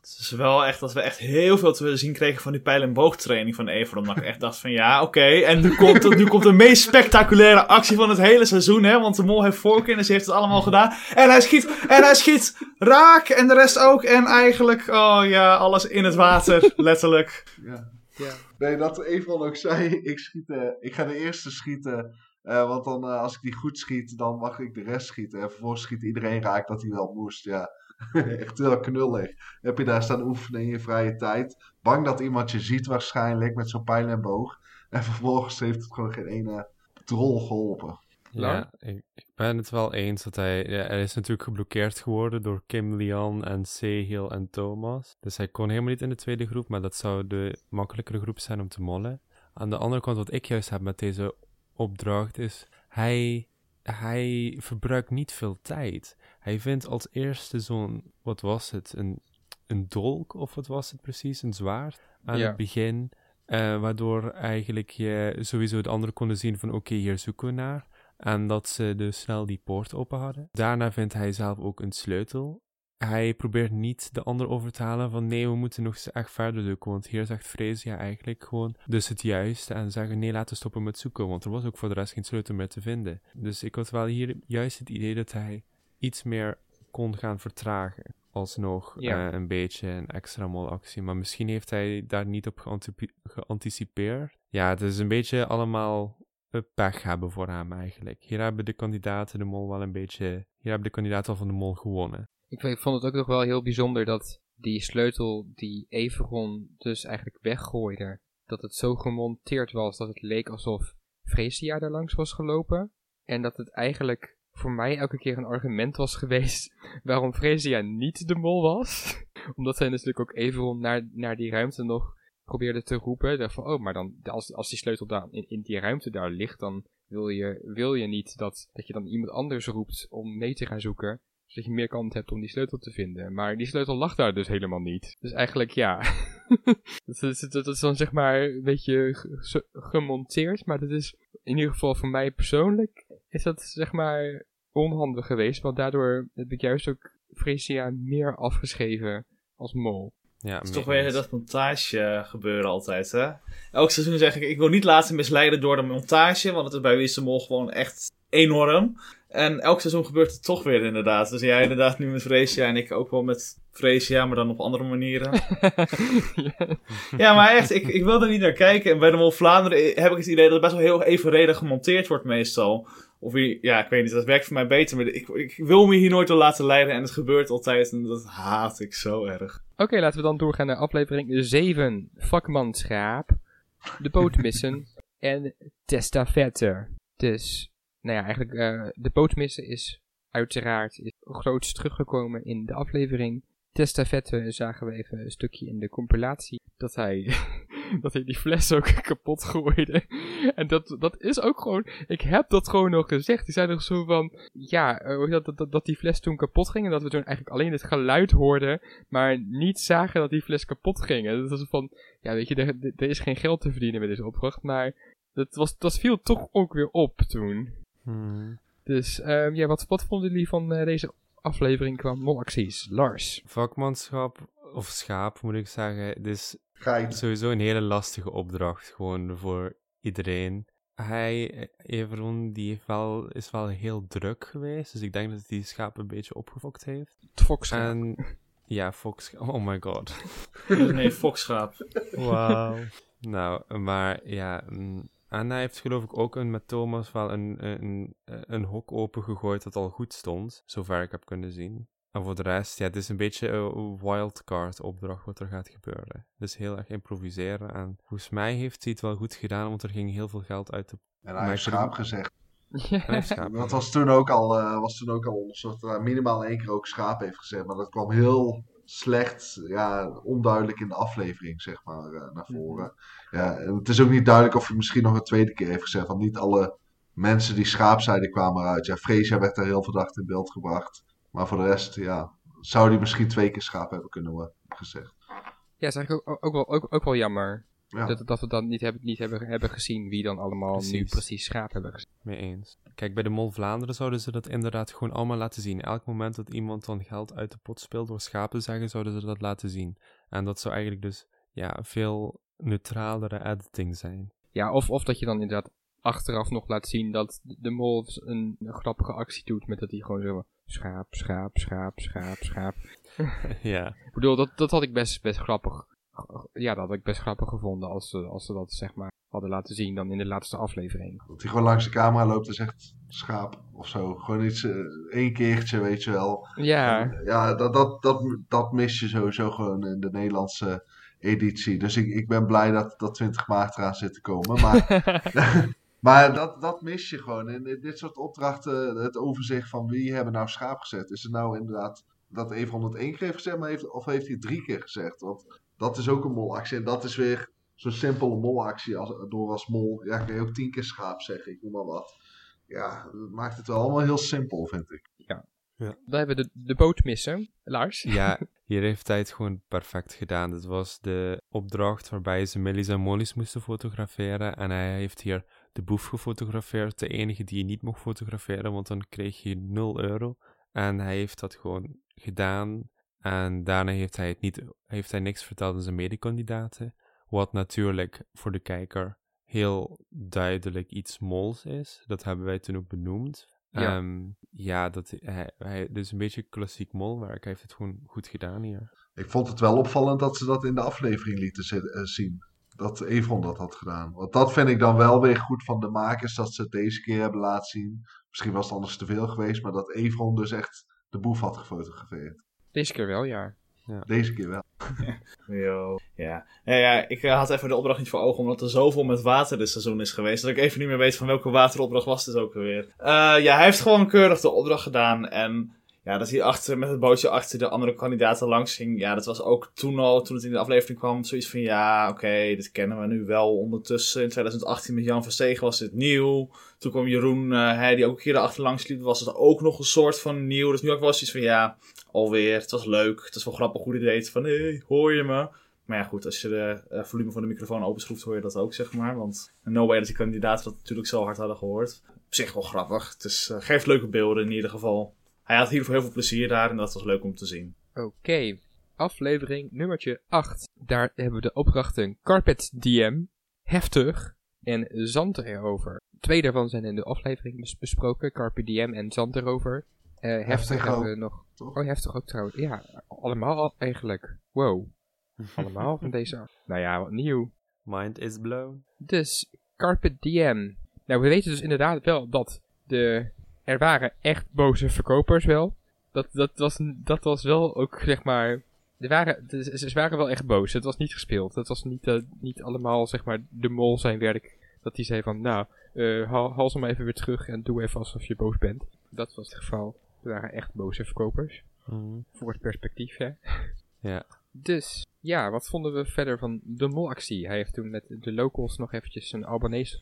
Het is wel echt dat we echt heel veel te zien kregen van die pijl- en boogtraining van Everon. Dat ik echt dacht van ja, oké. En nu komt, het, nu komt de meest spectaculaire actie van het hele seizoen. Hè, want de mol heeft voorkennis, heeft het allemaal gedaan. En hij schiet, en hij schiet raak. En de rest ook. En eigenlijk, oh ja, alles in het water. Letterlijk. Ja. Ja. Nee, dat Evon ook zei, ik, schiet, eh, ik ga de eerste schieten. eh, want dan, eh, als ik die goed schiet, dan mag ik de rest schieten. En vervolgens schiet iedereen raak dat hij wel moest. Ja, echt heel knullig. Heb je daar staan oefenen in je vrije tijd. Bang dat iemand je ziet waarschijnlijk met zo'n pijl en boog. En vervolgens heeft het gewoon geen ene drol geholpen. Ja, ik, ik ben het wel eens dat hij... Ja, hij is natuurlijk geblokkeerd geworden door Kim Lian en Sehil en Thomas. Dus hij kon helemaal niet in de tweede groep, maar dat zou de makkelijkere groep zijn om te mollen. Aan de andere kant, wat ik juist heb met deze opdracht, is hij, hij verbruikt niet veel tijd. Hij vindt als eerste zo'n, wat was het, een, een dolk of wat was het precies, een zwaard aan Ja. het begin. eh, waardoor eigenlijk je sowieso de anderen konden zien van oké, hier zoeken we naar. En dat ze dus snel die poort open hadden. Daarna vindt hij zelf ook een sleutel. Hij probeert niet de ander over te halen van nee, we moeten nog eens echt verder zoeken. Want hier zegt Freesia eigenlijk gewoon dus het juiste en zeggen nee, laten we stoppen met zoeken. Want er was ook voor de rest geen sleutel meer te vinden. Dus ik had wel hier juist het idee dat hij iets meer kon gaan vertragen. Alsnog Ja. eh, een beetje een extra molactie. Maar misschien heeft hij daar niet op geanticipeerd. Ja, het is een beetje allemaal eh, pech hebben voor hem eigenlijk. Hier hebben de kandidaten de mol wel een beetje... Hier hebben de kandidaten al van de mol gewonnen. Ik, ik vond het ook nog wel heel bijzonder dat die sleutel die Everon dus eigenlijk weggooide, dat het zo gemonteerd was dat het leek alsof Freesia daar langs was gelopen. En dat het eigenlijk voor mij elke keer een argument was geweest waarom Freesia niet de mol was. Omdat zij natuurlijk ook Everon naar, naar die ruimte nog probeerde te roepen. Dacht van, oh, maar dan, als, als die sleutel daar in, in die ruimte daar ligt, dan wil je, wil je niet dat, dat je dan iemand anders roept om mee te gaan zoeken zodat je meer kans hebt om die sleutel te vinden. Maar die sleutel lag daar dus helemaal niet. Dus eigenlijk ja. dat, is, dat is dan zeg maar een beetje ge- gemonteerd. Maar dat is in ieder geval voor mij persoonlijk. Is dat zeg maar onhandig geweest. Want daardoor heb ik juist ook Freesia meer afgeschreven als mol. Ja, Het is toch weer eens. dat montage gebeuren altijd, hè? Elk seizoen zeg ik, ik wil niet laten misleiden door de montage, want het is bij Wissemol gewoon echt enorm. En elk seizoen gebeurt het toch weer inderdaad. Dus jij inderdaad nu met Freesia en ik ook wel met Freesia, maar dan op andere manieren. ja. ja, maar echt, ik, ik wil er niet naar kijken. En bij de Mol Vlaanderen heb ik het idee dat het best wel heel evenredig gemonteerd wordt meestal. Of wie, ja, ik weet niet, dat werkt voor mij beter. Maar ik, ik wil me hier nooit door laten leiden en het gebeurt altijd. En dat haat ik zo erg. Oké, laten we dan doorgaan naar aflevering 7. Vakmanschap. De boot missen. en testafette. Dus, nou ja, eigenlijk eh, de boot missen is uiteraard is grootst teruggekomen in de aflevering. Testafette zagen we even een stukje in de compilatie. Dat hij, dat hij die fles ook kapot gooide. En dat, dat is ook gewoon, ik heb dat gewoon nog gezegd. Die zei nog zo van, ja, eh, dat, dat, dat, die fles toen kapot ging. En dat we toen eigenlijk alleen het geluid hoorden maar niet zagen dat die fles kapot ging. En dat was van, ja weet je, er, er is geen geld te verdienen met deze opdracht, maar Dat, was, dat viel toch ook weer op toen. Hmm. Dus ehm, ja, wat, wat vonden jullie van eh, deze aflevering qua molacties? Lars? Vakmanschap, of schaap moet ik zeggen, het is Sowieso een hele lastige opdracht, gewoon voor iedereen. Hij, eh, Everon, die heeft wel, is wel heel druk geweest, dus ik denk dat hij die schaap een beetje opgefokt heeft. Het Foxschaap. En ja, Fox, oh my god. Nee, fokschaap. Wauw. nou, maar ja, mm, en hij heeft geloof ik ook een, met Thomas wel een, een, een, een hok opengegooid dat al goed stond, zover ik heb kunnen zien. En voor de rest, ja, het is een beetje een wildcard opdracht wat er gaat gebeuren. Dus heel erg improviseren. En volgens mij heeft hij het wel goed gedaan, want er ging heel veel geld uit de... En hij Maar heeft schaap gezegd. Schaap. Dat was toen ook al, eh, was toen ook al onderzocht. Dat hij minimaal één keer ook schaap heeft gezegd. Maar dat kwam heel slecht, ja, onduidelijk in de aflevering, zeg maar, eh, naar voren. Ja, en het is ook niet duidelijk of hij misschien nog een tweede keer heeft gezegd. Want niet alle mensen die schaap zeiden kwamen eruit. Ja, Freesia werd daar heel verdacht in beeld gebracht. Maar voor de rest, ja, zou hij misschien twee keer schaap hebben kunnen worden gezegd. Ja, is eigenlijk ook, ook, wel, ook, ook wel jammer. Ja. Dat, dat we dan niet, hebben, niet hebben, hebben gezien wie dan allemaal nu Precies. schaap hebben gezien. Mee eens. Kijk, bij de Mol Vlaanderen zouden ze dat inderdaad gewoon allemaal laten zien. Elk moment dat iemand dan geld uit de pot speelt door schapen zeggen, zouden ze dat laten zien. En dat zou eigenlijk dus, ja, een veel neutralere editing zijn. Ja, of, of dat je dan inderdaad achteraf nog laat zien dat de mol een, een grappige actie doet met dat hij gewoon zo schaap, schaap, schaap, schaap, schaap. ja. Ik bedoel, dat, dat had ik best, best grappig. Ja, dat had ik best grappig gevonden als ze, als ze dat zeg maar hadden laten zien dan in de laatste aflevering. Dat hij gewoon langs de camera loopt en zegt schaap of zo. Gewoon iets, eh, één keertje, weet je wel. Ja, En, ja, dat, dat, dat, dat mis je sowieso gewoon in de Nederlandse editie. Dus ik, ik ben blij dat, dat 20 maart eraan zit te komen. Maar, maar dat, dat mis je gewoon. In dit soort opdrachten, het overzicht van wie hebben nou schaap gezet. Is het nou inderdaad dat even 101 keer heeft gezegd, maar heeft, of heeft hij drie keer gezegd? Want dat is ook een molactie. En dat is weer zo'n simpele molactie. Als, door als mol, ja, kun je ook tien keer schaap zeggen, ik noem maar wat. Ja, dat maakt het wel allemaal heel simpel, vind ik. dan hebben we de, de boot missen. Lars? Ja, hier heeft hij het gewoon perfect gedaan. Dit was de opdracht waarbij ze Millie's en Molly's moesten fotograferen. En hij heeft hier de boef gefotografeerd. De enige die je niet mocht fotograferen, want dan kreeg je 0 euro. En hij heeft dat gewoon gedaan. En daarna heeft hij, het niet, heeft hij niks verteld aan zijn medekandidaten. Wat natuurlijk voor de kijker heel duidelijk iets mols is. Dat hebben wij toen ook benoemd. Ja. Ja, ja dat, hij, hij, dus een beetje klassiek molwerk. Hij heeft het gewoon goed gedaan hier. Ik vond het wel opvallend dat ze dat in de aflevering lieten eh, zien. Dat Evron dat had gedaan. Want dat vind ik dan wel weer goed van de makers, dat ze het deze keer hebben laten zien. Misschien was het anders te veel geweest, maar dat Evron dus echt de boef had gefotografeerd. Deze keer wel, ja. Deze keer wel. Yo. Ja. Ja, ja, ik eh, had even de opdracht niet voor ogen, omdat er zoveel met water dit seizoen is geweest, dat ik even niet meer weet van welke wateropdracht was dit ook alweer. Eh, ja, hij heeft gewoon keurig de opdracht gedaan en ja, dat hij achter, met het bootje achter de andere kandidaten langs ging, ja, dat was ook toen al, toen het in de aflevering kwam, zoiets van ja, oké, dit kennen we nu wel ondertussen. In 2018 met Jan Verstegen was dit nieuw. Toen kwam Jeroen, eh, hij die ook een keer erachter langs liep, was het ook nog een soort van nieuw. Dus nu ook wel zoiets van ja, alweer, het was leuk, het is wel grappig hoe hij deed van hé, hey, hoor je me? Maar ja, goed, als je de eh, volume van de microfoon openschroeft, hoor je dat ook, zeg maar. Want no way dat die kandidaten dat natuurlijk zo hard hadden gehoord. Op zich wel grappig. Het is, eh, geeft leuke beelden in ieder geval. Hij had hier voor heel veel plezier daar en dat was leuk om te zien. Oké, aflevering nummertje 8. Daar hebben we de opdrachten Carpet DM, Heftig en Zand erover. Twee daarvan zijn in de aflevering bes- besproken, Carpet DM en Zand erover. Eh, heftig Heftig hebben ook, we nog... toch? Oh, Heftig ook trouwens. Ja, allemaal al- eigenlijk. Wow. Allemaal van deze af. Nou ja, wat nieuw. Mind is blown. Dus, Carpet DM. Nou, we weten dus inderdaad wel dat de, er waren echt boze verkopers wel. Dat, dat, was, dat was wel ook, zeg maar... Er waren, ze waren wel echt boos. Het was niet gespeeld. Het was niet, eh, niet allemaal, zeg maar, de mol zijn werk. Dat hij zei van, nou, eh haal, haal ze maar even weer terug en doe even alsof je boos bent. Dat was het geval. Er waren echt boze verkopers. Mhm. Voor het perspectief, hè. Ja. Dus, ja, wat vonden we verder van de molactie? Hij heeft toen met de locals nog eventjes een Albanese uh,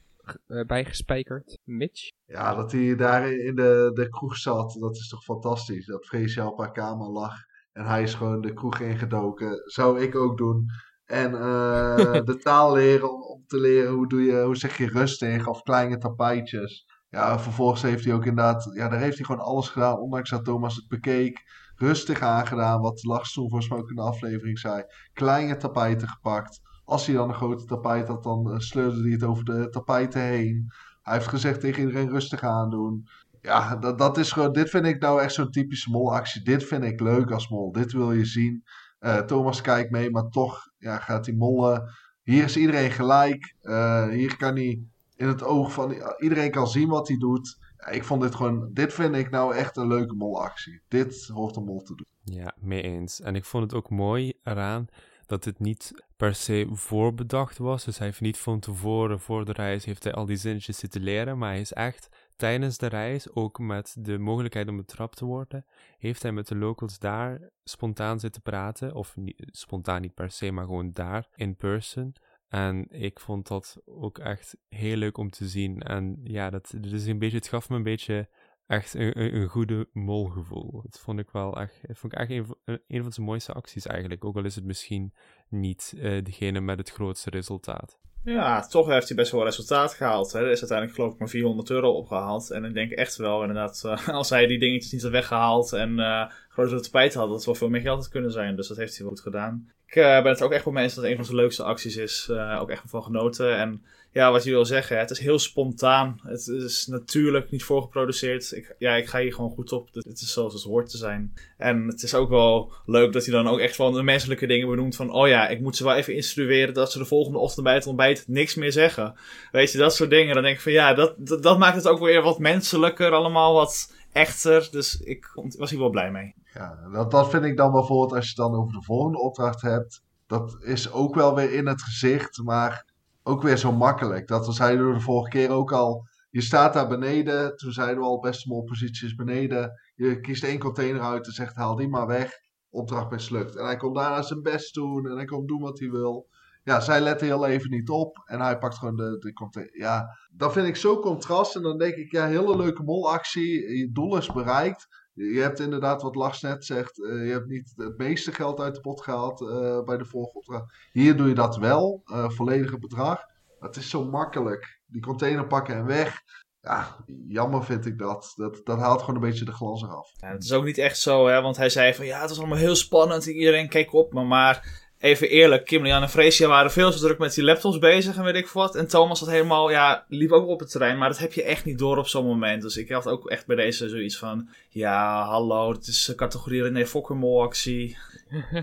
bijgespijkerd. Mitch? Ja, dat hij daar in de, de kroeg zat, dat is toch fantastisch. Dat Freesia op haar kamer lag en hij is gewoon de kroeg ingedoken. Zou ik ook doen. En eh, de taal leren om, om te leren hoe, doe je, hoe zeg je rustig of kleine tapijtjes. Ja, vervolgens heeft hij ook inderdaad, ja, daar heeft hij gewoon alles gedaan, ondanks dat Thomas het bekeek. Rustig aangedaan, wat Lars toen volgens mij ook in de aflevering zei. Kleine tapijten gepakt. Als hij dan een grote tapijt had, dan uh, sleurde hij het over de tapijten heen. Hij heeft gezegd tegen iedereen rustig aandoen. Ja, dat, dat is gewoon, dit vind ik nou echt zo'n typische molactie. Dit vind ik leuk als mol. Dit wil je zien. Uh, Thomas kijkt mee, maar toch ja, gaat hij mollen. Hier is iedereen gelijk. Uh, hier kan hij in het oog van iedereen kan zien wat hij doet. Ik vond dit gewoon, dit vind ik nou echt een leuke molactie. Dit hoort een mol te doen. Ja, mee eens. En ik vond het ook mooi eraan dat het niet per se voorbedacht was. Dus hij heeft niet van tevoren, voor de reis, heeft hij al die zinnetjes zitten leren. Maar hij is echt tijdens de reis, ook met de mogelijkheid om betrapt te worden, heeft hij met de locals daar spontaan zitten praten. Of spontaan niet per se, maar gewoon daar, in person. En ik vond dat ook echt heel leuk om te zien. En ja, dat is een beetje, het gaf me een beetje echt een, een, goede molgevoel. Dat vond ik wel echt, vond ik echt een, van zijn mooiste acties eigenlijk. Ook al is het misschien niet uh, degene met het grootste resultaat. Ja, toch heeft hij best wel resultaat gehaald. Hè. Er is uiteindelijk geloof ik maar 400 euro opgehaald. En ik denk echt wel inderdaad, uh, als hij die dingetjes niet had weggehaald en uh, grotere tapijt had, dat het wel veel meer geld had kunnen zijn. Dus dat heeft hij wel goed gedaan. Ik ben het ook echt wel mee eens dat het een van zijn leukste acties is. ook echt van genoten. En ja, wat je wil zeggen, het is heel spontaan. Het is natuurlijk niet voorgeproduceerd. Ik, ja, ik ga hier gewoon goed op. Het is zoals het hoort te zijn. En het is ook wel leuk dat hij dan ook echt van de menselijke dingen benoemt. Van, oh ja, ik moet ze wel even instrueren dat ze de volgende ochtend bij het ontbijt niks meer zeggen. Weet je, dat soort dingen. Dan denk ik van, ja, dat, dat, dat maakt het ook weer wat menselijker allemaal, wat echter. Dus ik was hier wel blij mee. Ja, dat, dat vind ik dan bijvoorbeeld als je dan over de volgende opdracht hebt. Dat is ook wel weer in het gezicht, maar ook weer zo makkelijk. Dat zeiden we de vorige keer ook al. Je staat daar beneden. Toen zeiden we al, beste molpositie is beneden. Je kiest één container uit en zegt haal die maar weg. Opdracht mislukt. En hij komt daarna zijn best doen. En hij komt doen wat hij wil. Ja, zij letten heel even niet op. En hij pakt gewoon de, de container. Ja, dat vind ik zo contrast. En dan denk ik, ja, hele leuke molactie. Je doel is bereikt. Je hebt inderdaad, wat Lars net zegt, uh, je hebt niet het meeste geld uit de pot gehaald uh, bij de vorige opdracht. Hier doe je dat wel, uh, volledige bedrag. Het is zo makkelijk. Die container pakken en weg. Ja, jammer vind ik dat. Dat, dat haalt gewoon een beetje de glans eraf. Ja, het is ook niet echt zo, hè, want hij zei van ja, het was allemaal heel spannend. Iedereen keek op me, maar even eerlijk, Kim, Jan en Freesia waren veel te druk met die laptops bezig en weet ik wat. En Thomas had helemaal, ja, liep ook op het terrein, maar dat heb je echt niet door op zo'n moment. Dus ik had ook echt bij deze zoiets van, ja, hallo, het is categorie René Fokker actie.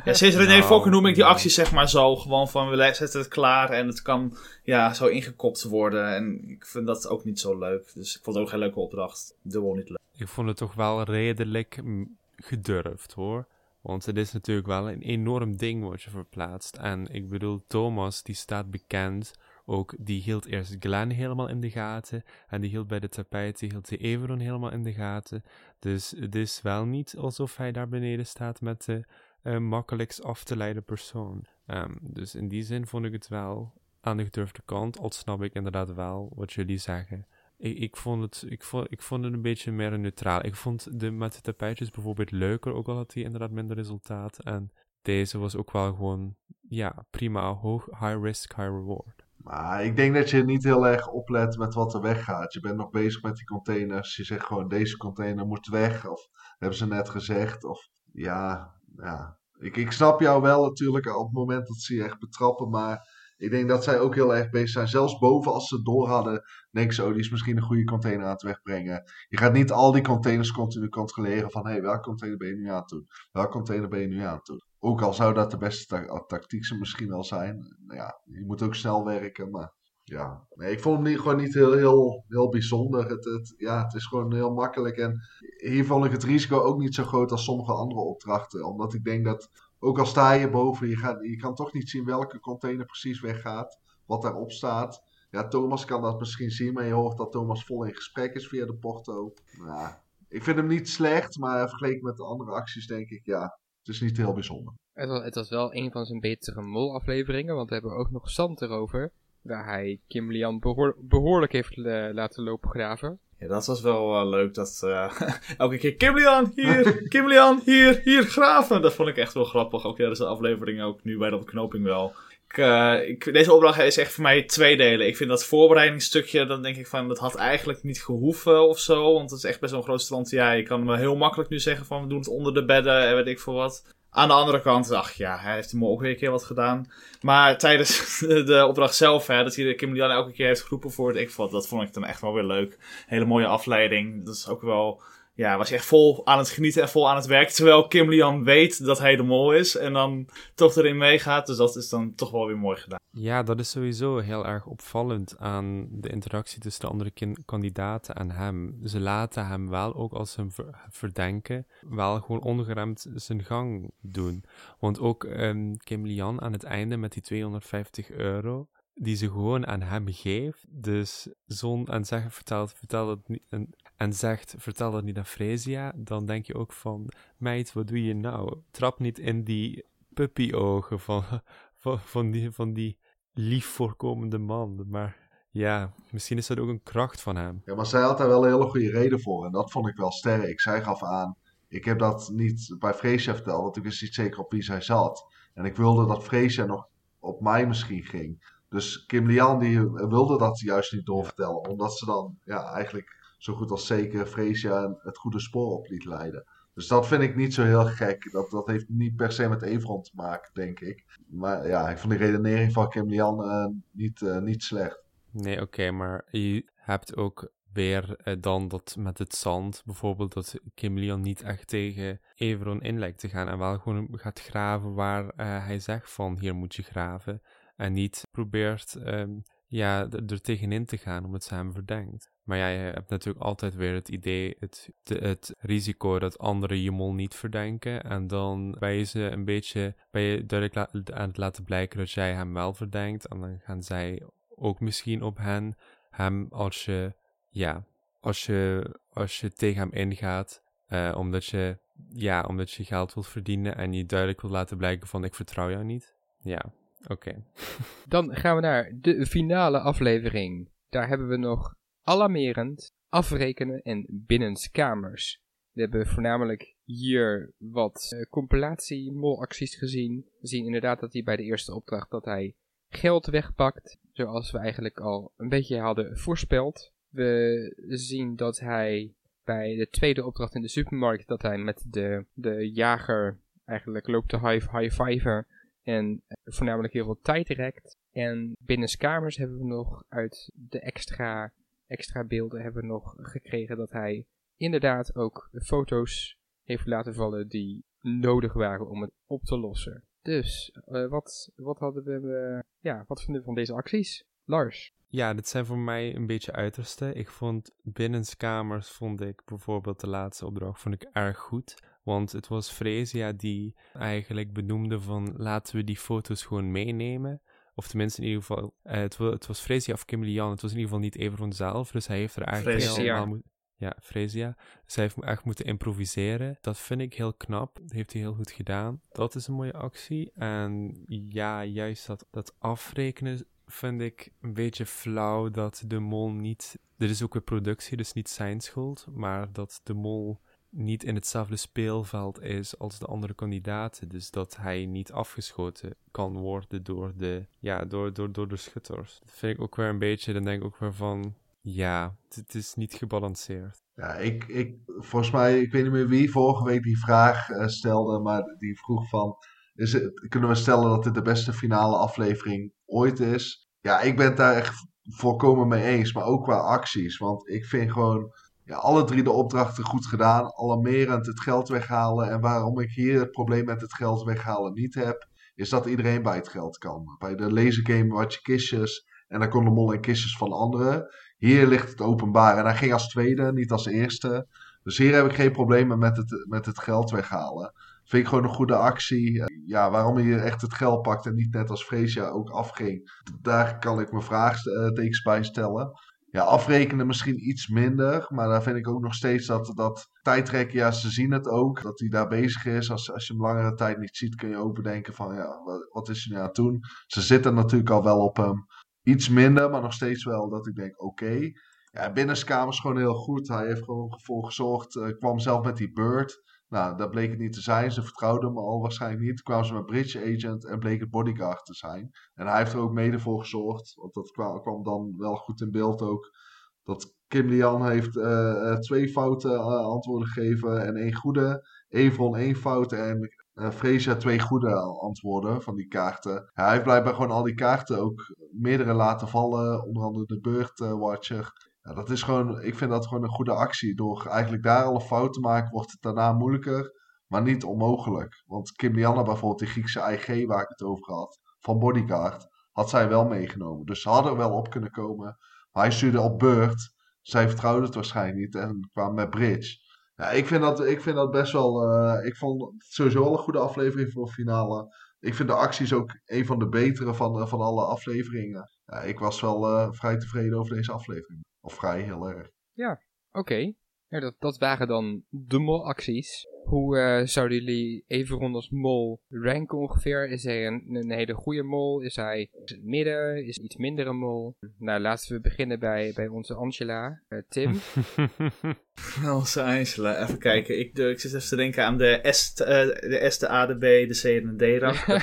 ja, sinds René nou, Fokker noem ik die actie zeg maar zo, gewoon van we zetten het klaar en het kan, ja, zo ingekopt worden. En ik vind dat ook niet zo leuk. Dus ik vond het ook geen leuke opdracht. Dubbel niet leuk. Ik vond het toch wel redelijk gedurfd hoor. Want het is natuurlijk wel een enorm ding wat je verplaatst. En ik bedoel, Thomas, die staat bekend. Ook, die hield eerst Glenn helemaal in de gaten. En die hield bij de tapijt, die hield de Everon helemaal in de gaten. Dus het is wel niet alsof hij daar beneden staat met de uh, makkelijkst af te leiden persoon. Um, dus in die zin vond ik het wel aan de gedurfde kant. Al snap ik inderdaad wel wat jullie zeggen ik, ik, vond het, ik, vond, ik vond het een beetje meer neutraal. Ik vond de met de tapijtjes bijvoorbeeld leuker, ook al had hij inderdaad minder resultaat. En deze was ook wel gewoon, ja, prima, hoog, high risk, high reward. Maar ik denk dat je niet heel erg oplet met wat er weggaat. Je bent nog bezig met die containers. Je zegt gewoon, deze container moet weg. Of hebben ze net gezegd. Of ja, ja. Ik, ik snap jou wel natuurlijk op het moment dat ze je echt betrappen. Maar ik denk dat zij ook heel erg bezig zijn. Zelfs boven als ze door hadden, denken ze, oh, die is misschien een goede container aan het wegbrengen. Je gaat niet al die containers continu controleren van, hé, hey, welke container ben je nu aan het doen? Welke container ben je nu aan het doen? Ook al zou dat de beste ta tactiek misschien wel zijn. Nou ja, je moet ook snel werken, maar ja. Nee, ik vond hem niet, gewoon niet heel, heel, heel bijzonder. Het, het, ja, het is gewoon heel makkelijk. En hier vond ik het risico ook niet zo groot als sommige andere opdrachten. Omdat ik denk dat ook al sta je boven, je, gaat, je kan toch niet zien welke container precies weggaat. Wat daarop staat. Ja, Thomas kan dat misschien zien, maar je hoort dat Thomas vol in gesprek is via de porto. Nou, ik vind hem niet slecht, maar vergeleken met de andere acties denk ik, ja, het is niet heel bijzonder. Het was, het was wel een van zijn betere mol-afleveringen, want we hebben ook nog zand erover. Waar hij Kim Lian behoorlijk heeft uh, laten lopen graven. Ja, dat was wel uh, leuk. Dat uh, elke keer Kimlian, hier, Kimlian, hier, hier, graven. Dat vond ik echt wel grappig. Ook ja, dus de aflevering ook nu bij de ontknoping wel. eh, ik, deze opdracht is echt voor mij twee delen. Ik vind dat voorbereidingsstukje, dan denk ik van, dat had eigenlijk niet gehoeven of zo. Want het is echt best wel een groot strand. Ja, je kan me heel makkelijk nu zeggen van, we doen het onder de bedden en weet ik veel wat. Aan de andere kant dacht ja, hij heeft hem ook weer een keer wat gedaan. Maar tijdens de opdracht zelf, hè, dat hij Kim Lian elke keer heeft geroepen voor het ik dat vond ik dan echt wel weer leuk. Hele mooie afleiding. Dat is ook wel ja, was echt vol aan het genieten en vol aan het werk. Terwijl Kim Lian weet dat hij de mol is en dan toch erin meegaat. Dus dat is dan toch wel weer mooi gedaan. Ja, dat is sowieso heel erg opvallend aan de interactie tussen de andere kandidaten en hem. Ze laten hem wel, ook als ze hem verdenken, wel gewoon ongeremd zijn gang doen. Want ook um, Kim Lian aan het einde met die 250 euro, die ze gewoon aan hem geeft. Dus zo'n en zeggen vertelt, vertelt het niet, en, zegt vertel dat niet aan Fresia, dan denk je ook van meid, wat doe je nou? Trap niet in die puppyogen van, van, die, van die lief voorkomende man. Maar ja, misschien is dat ook een kracht van hem. Ja, maar zij had daar wel een hele goede reden voor en dat vond ik wel sterk. Zij gaf aan, ik heb dat niet bij Freesia verteld, want ik wist niet zeker op wie zij zat. En ik wilde dat Freesia nog op mij misschien ging. Dus Kim Lian die wilde dat juist niet doorvertellen. Omdat ze dan ja, eigenlijk zo goed als zeker Freesia het goede spoor op liet leiden. Dus dat vind ik niet zo heel gek. Dat, dat heeft niet per se met Evron te maken, denk ik. Maar ja, ik vond die redenering van Kim Lian uh, niet, uh, niet slecht. Nee, oké, maar je hebt ook weer uh, dan dat met het zand, bijvoorbeeld, dat Kim Lian niet echt tegen Evron in lijkt te gaan en wel gewoon gaat graven waar hij zegt van hier moet je graven. En niet probeert um, ja, er tegenin te gaan omdat ze hem verdenkt. Maar ja, je hebt natuurlijk altijd weer het idee, het, het risico dat anderen je mol niet verdenken. En dan ben je ze een beetje, ben je duidelijk aan het laten blijken dat jij hem wel verdenkt. En dan gaan zij ook misschien op hen, hem als je, ja, als je, als je tegen hem ingaat, uh, omdat je, ja, omdat je geld wilt verdienen en je duidelijk wilt laten blijken van ik vertrouw jou niet. Ja, Oké. Dan gaan we naar de finale aflevering. Daar hebben we nog alarmerend, afrekenen en binnenskamers. We hebben voornamelijk hier wat uh, compilatie-molacties gezien. We zien inderdaad dat hij bij de eerste opdracht dat hij geld wegpakt, zoals we eigenlijk al een beetje hadden voorspeld. We zien dat hij bij de tweede opdracht in de supermarkt, dat hij met de, de jager eigenlijk loopt te high, high fiver en eh, voornamelijk heel veel tijd rekt. En binnenskamers hebben we nog uit de extra, extra beelden hebben we nog gekregen dat hij inderdaad ook foto's heeft laten vallen die nodig waren om het op te lossen. Dus, uh, wat, wat hadden we, uh, ja, wat vinden we van deze acties? Lars? Ja, dit zijn voor mij een beetje uiterste. Ik vond binnenskamers, vond ik bijvoorbeeld de laatste opdracht, vond ik erg goed. Want het was Fresia die eigenlijk benoemde van laten we die foto's gewoon meenemen. Of tenminste in ieder geval, uh, het, het, was Fresia of Kim Lian. Het was in ieder geval niet Everon zelf. Dus hij heeft er eigenlijk helemaal... Ja, Fresia. Dus hij heeft echt moeten improviseren. Dat vind ik heel knap. Dat heeft hij heel goed gedaan. Dat is een mooie actie. En ja, juist dat, dat afrekenen vind ik een beetje flauw dat de mol niet... Er is ook een productie, dus niet zijn schuld. Maar dat de mol niet in hetzelfde speelveld is als de andere kandidaten. Dus dat hij niet afgeschoten kan worden door de, ja, door, door, door de schutters. Dat vind ik ook weer een beetje, dan denk ik ook weer van, ja, het is niet gebalanceerd. Ja, ik, ik, volgens mij, ik weet niet meer wie vorige week die vraag uh, stelde, maar die vroeg van, is kunnen we stellen dat dit de beste finale aflevering ooit is? Ja, ik ben het daar echt volkomen mee eens, maar ook qua acties. Want ik vind gewoon, ja, alle drie de opdrachten goed gedaan. Alarmerend het geld weghalen. En waarom ik hier het probleem met het geld weghalen niet heb, is dat iedereen bij het geld kan. Bij de lasergame had je kistjes en dan kon de mol in kistjes van anderen. Hier ligt het openbaar en hij ging als tweede, niet als eerste. Dus hier heb ik geen problemen met het, met het geld weghalen. Vind ik gewoon een goede actie. Ja, waarom je echt het geld pakt en niet net als Freesia ook afging. Daar kan ik mijn vraagtekens bij stellen. Ja, afrekenen misschien iets minder. Maar daar vind ik ook nog steeds dat, dat tijdrekken, ja, ze zien het ook. Dat hij daar bezig is. Als, als je hem langere tijd niet ziet, kun je ook bedenken van, ja, wat, wat is hij nu aan het doen? Ze zitten natuurlijk al wel op hem. Iets minder, maar nog steeds wel dat ik denk, oké. Ja, binnenskamers gewoon heel goed. Hij heeft gewoon voor gezorgd. Uh, kwam zelf met die bird Nou, dat bleek het niet te zijn. Ze vertrouwden hem al waarschijnlijk niet. Toen kwamen ze met Bridge Agent en bleek het bodyguard te zijn. En hij heeft er ook mede voor gezorgd, want dat kwam, dan wel goed in beeld ook. Dat Kim Lian heeft eh, eh, twee foute eh, antwoorden gegeven en één goede. Evron één fout en Freesia twee goede antwoorden van die kaarten. hij heeft blijkbaar gewoon al die kaarten ook meerdere laten vallen. Onder andere de Beurtwatcher. Ja, dat is gewoon, ik vind dat gewoon een goede actie. Door eigenlijk daar al een fout te maken, wordt het daarna moeilijker, maar niet onmogelijk. Want Kim Lianna bijvoorbeeld, die Griekse IG waar ik het over had, van Bodyguard, had zij wel meegenomen. Dus ze hadden er wel op kunnen komen. Maar hij stuurde op beurt. Zij vertrouwde het waarschijnlijk niet en kwam met Bridge. Ja, ik vind dat, ik vind dat best wel. Uh, ik vond het sowieso wel een goede aflevering voor de finale. Ik vind de acties ook een van de betere van, uh, van alle afleveringen. Ja, ik was wel uh, vrij tevreden over deze aflevering. Of vrij heel erg. Ja, oké. Dat, dat waren dan de molacties. Hoe uh, zouden jullie Everon als mol ranken ongeveer? Is hij een, een hele goede mol? Is hij in het midden? Is hij iets mindere mol? Nou, laten we beginnen bij, bij onze Angela. Uh, Tim? onze Angela, even kijken. Ik, ik zit even te denken aan de S, uh, de, S de A, de B, de C en de D-rank.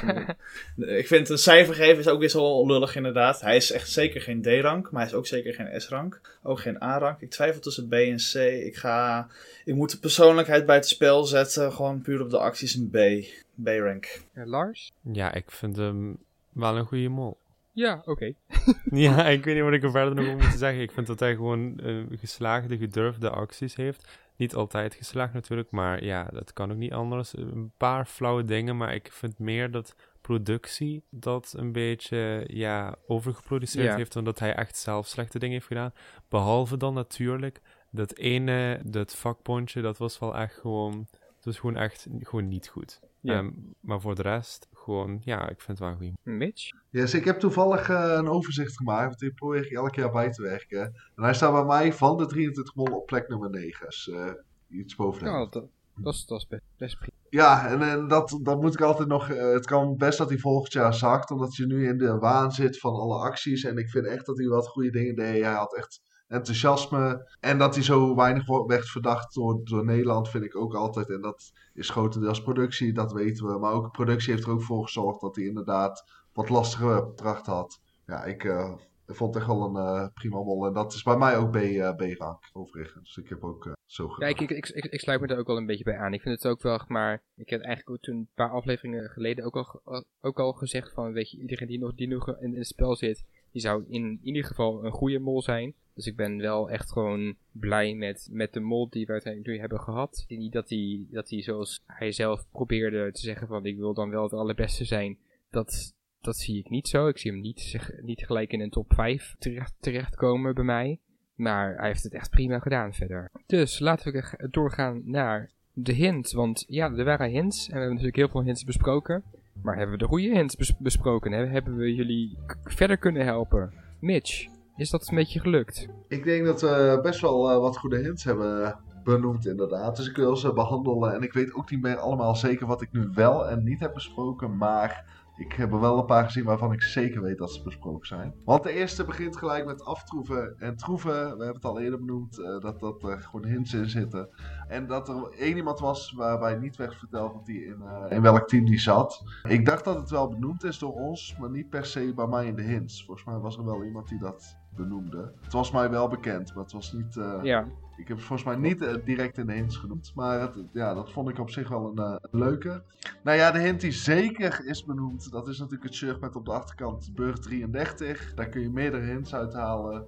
ik vind een cijfer geven is ook weer zo lullig inderdaad. Hij is echt zeker geen D-rank, maar hij is ook zeker geen S-rank. Ook geen A-rank. Ik twijfel tussen B en C. Ik ga... Ik moet de persoonlijkheid bij het spel zetten. Gewoon puur op de acties een B. B-rank. Ja, Lars? Ja, ik vind hem wel een goede mol. Ja, oké. Okay. ja, ik weet niet wat ik er verder nog over moet zeggen. Ik vind dat hij gewoon uh, geslaagde, gedurfde acties heeft. Niet altijd geslaagd natuurlijk, maar ja, dat kan ook niet anders. Een paar flauwe dingen, maar ik vind meer dat productie dat een beetje ja, overgeproduceerd ja. heeft, omdat hij echt zelf slechte dingen heeft gedaan. Behalve dan natuurlijk dat ene, dat vakpontje, dat was wel echt gewoon, dat was gewoon echt gewoon niet goed. Ja. Um, maar voor de rest, gewoon, ja, ik vind het wel goed. Mitch? Ja, yes, ik heb toevallig uh, een overzicht gemaakt, want ik probeer ik elk jaar bij te werken. En hij staat bij mij van de 23 mol op plek nummer 9. Dus uh, iets bovenaan. Ja, dat, dat, is, dat is best, best prima. Ja, en, en dat, dat moet ik altijd nog. Uh, het kan best dat hij volgend jaar zakt, omdat je nu in de waan zit van alle acties. En ik vind echt dat hij wat goede dingen deed. Hij had echt enthousiasme. En dat hij zo weinig werd verdacht door, door Nederland, vind ik ook altijd. En dat is grotendeels productie, dat weten we. Maar ook productie heeft er ook voor gezorgd dat hij inderdaad wat lastige opdracht had. Ja, ik uh, vond het echt wel een uh, prima mol. En dat is bij mij ook B-rank, uh, overigens. Dus ik heb ook zo gedaan. Ja, ik, ik, ik, ik, sluit me er ook wel een beetje bij aan. Ik vind het ook wel, maar ik heb eigenlijk ook toen een paar afleveringen geleden ook al, ook al gezegd van, weet je, iedereen die nog, die nog in, in het spel zit, die zou in ieder geval een goede mol zijn. Dus ik ben wel echt gewoon blij met, met de mol die we uiteindelijk hebben gehad. Niet dat hij, dat hij zoals hij zelf probeerde te zeggen van ik wil dan wel het allerbeste zijn. Dat, dat zie ik niet zo. Ik zie hem niet, niet gelijk in een top 5 terecht, terechtkomen bij mij. Maar hij heeft het echt prima gedaan verder. Dus laten we doorgaan naar de hint. Want ja, er waren hints. En we hebben natuurlijk heel veel hints besproken. Maar hebben we de goede hints bes besproken? Hebben we jullie verder kunnen helpen? Mitch, is dat een beetje gelukt? Ik denk dat we best wel uh, wat goede hints hebben benoemd inderdaad. Dus ik wil ze behandelen. En ik weet ook niet meer allemaal zeker wat ik nu wel en niet heb besproken. Maar ik heb er wel een paar gezien waarvan ik zeker weet dat ze besproken zijn. Want de eerste begint gelijk met aftroeven en troeven. We hebben het al eerder benoemd uh, dat, dat er gewoon hints in zitten. En dat er één iemand was waarbij niet werd verteld dat hij in, uh, in welk team die zat. Ik dacht dat het wel benoemd is door ons, maar niet per se bij mij in de hints. Volgens mij was er wel iemand die dat benoemde. Het was mij wel bekend, maar het was niet... Uh, ja. Ik heb het volgens mij niet uh, direct in de hints genoemd. Maar het, ja, dat vond ik op zich wel een, uh, leuke. Nou ja, de hint die zeker is benoemd, dat is natuurlijk het shirt met op de achterkant Burg 33. Daar kun je meerdere hints uithalen.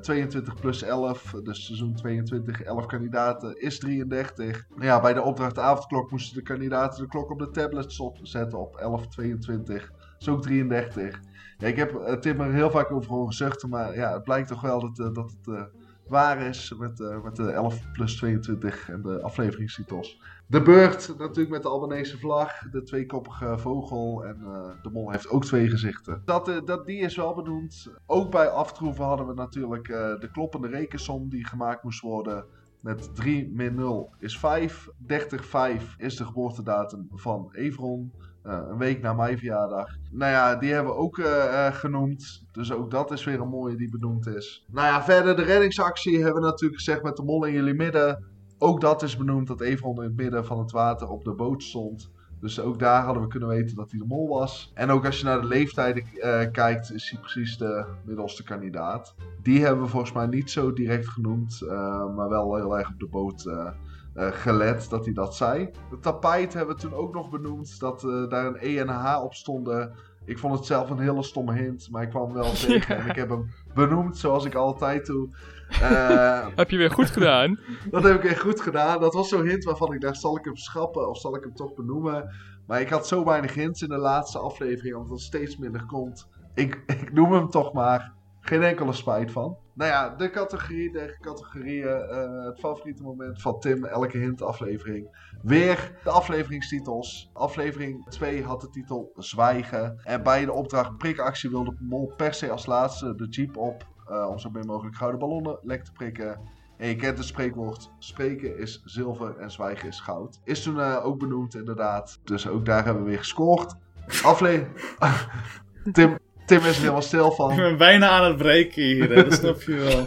22 plus 11, dus seizoen 22, 11 kandidaten is 33. Nou ja, bij de opdracht avondklok moesten de kandidaten de klok op de tablets zetten op 1122. Dat is ook 33. Ja, ik heb uh, Tim er heel vaak over zuchten, maar ja, het blijkt toch wel dat, uh, dat het uh, waar is met, met de 11 plus 22 en de afleveringstitels. De beurt natuurlijk met de Albanese vlag, de tweekoppige vogel en de mol heeft ook twee gezichten. Dat, dat, die is wel benoemd. Ook bij aftroeven hadden we natuurlijk de kloppende rekensom die gemaakt moest worden. Met 3 min 0 is 5. 30 5 is de geboortedatum van Evron. Uh, een week na mijn verjaardag. Nou ja, die hebben we ook uh, genoemd. Dus ook dat is weer een mooie die benoemd is. Nou ja, verder de reddingsactie hebben we natuurlijk gezegd met de mol in jullie midden. Ook dat is benoemd dat Evron in het midden van het water op de boot stond. Dus ook daar hadden we kunnen weten dat hij de mol was. En ook als je naar de leeftijden eh, kijkt, is hij precies de middelste kandidaat. Die hebben we volgens mij niet zo direct genoemd, eh, maar wel heel erg op de boot eh, gelet dat hij dat zei. De tapijt hebben we toen ook nog benoemd, dat daar een E en een H op stonden. Ik vond het zelf een hele stomme hint, maar ik kwam wel tegen en ik heb hem benoemd zoals ik altijd doe. Eh, Heb je weer goed gedaan? dat heb ik echt goed gedaan. Dat was zo'n hint waarvan ik dacht, zal ik hem schrappen of zal ik hem toch benoemen? Maar ik had zo weinig hints in de laatste aflevering, omdat er steeds minder komt. Ik, ik noem hem toch maar. Geen enkele spijt van. Nou ja, de categorie, de categorieën. eh, het favoriete moment van Tim, elke hint aflevering. Weer de afleveringstitels. Aflevering 2 had de titel Zwijgen. En bij de opdracht prikactie wilde Mol per se als laatste de jeep op. eh, om zo min mogelijk gouden ballonnen lek te prikken. En je kent het spreekwoord: spreken is zilver en zwijgen is goud. Is toen eh, ook benoemd, inderdaad. Dus ook daar hebben we weer gescoord. Aflevering. Tim, Tim is helemaal stil Ik van. ben bijna aan het breken hier, hè, dat snap je wel.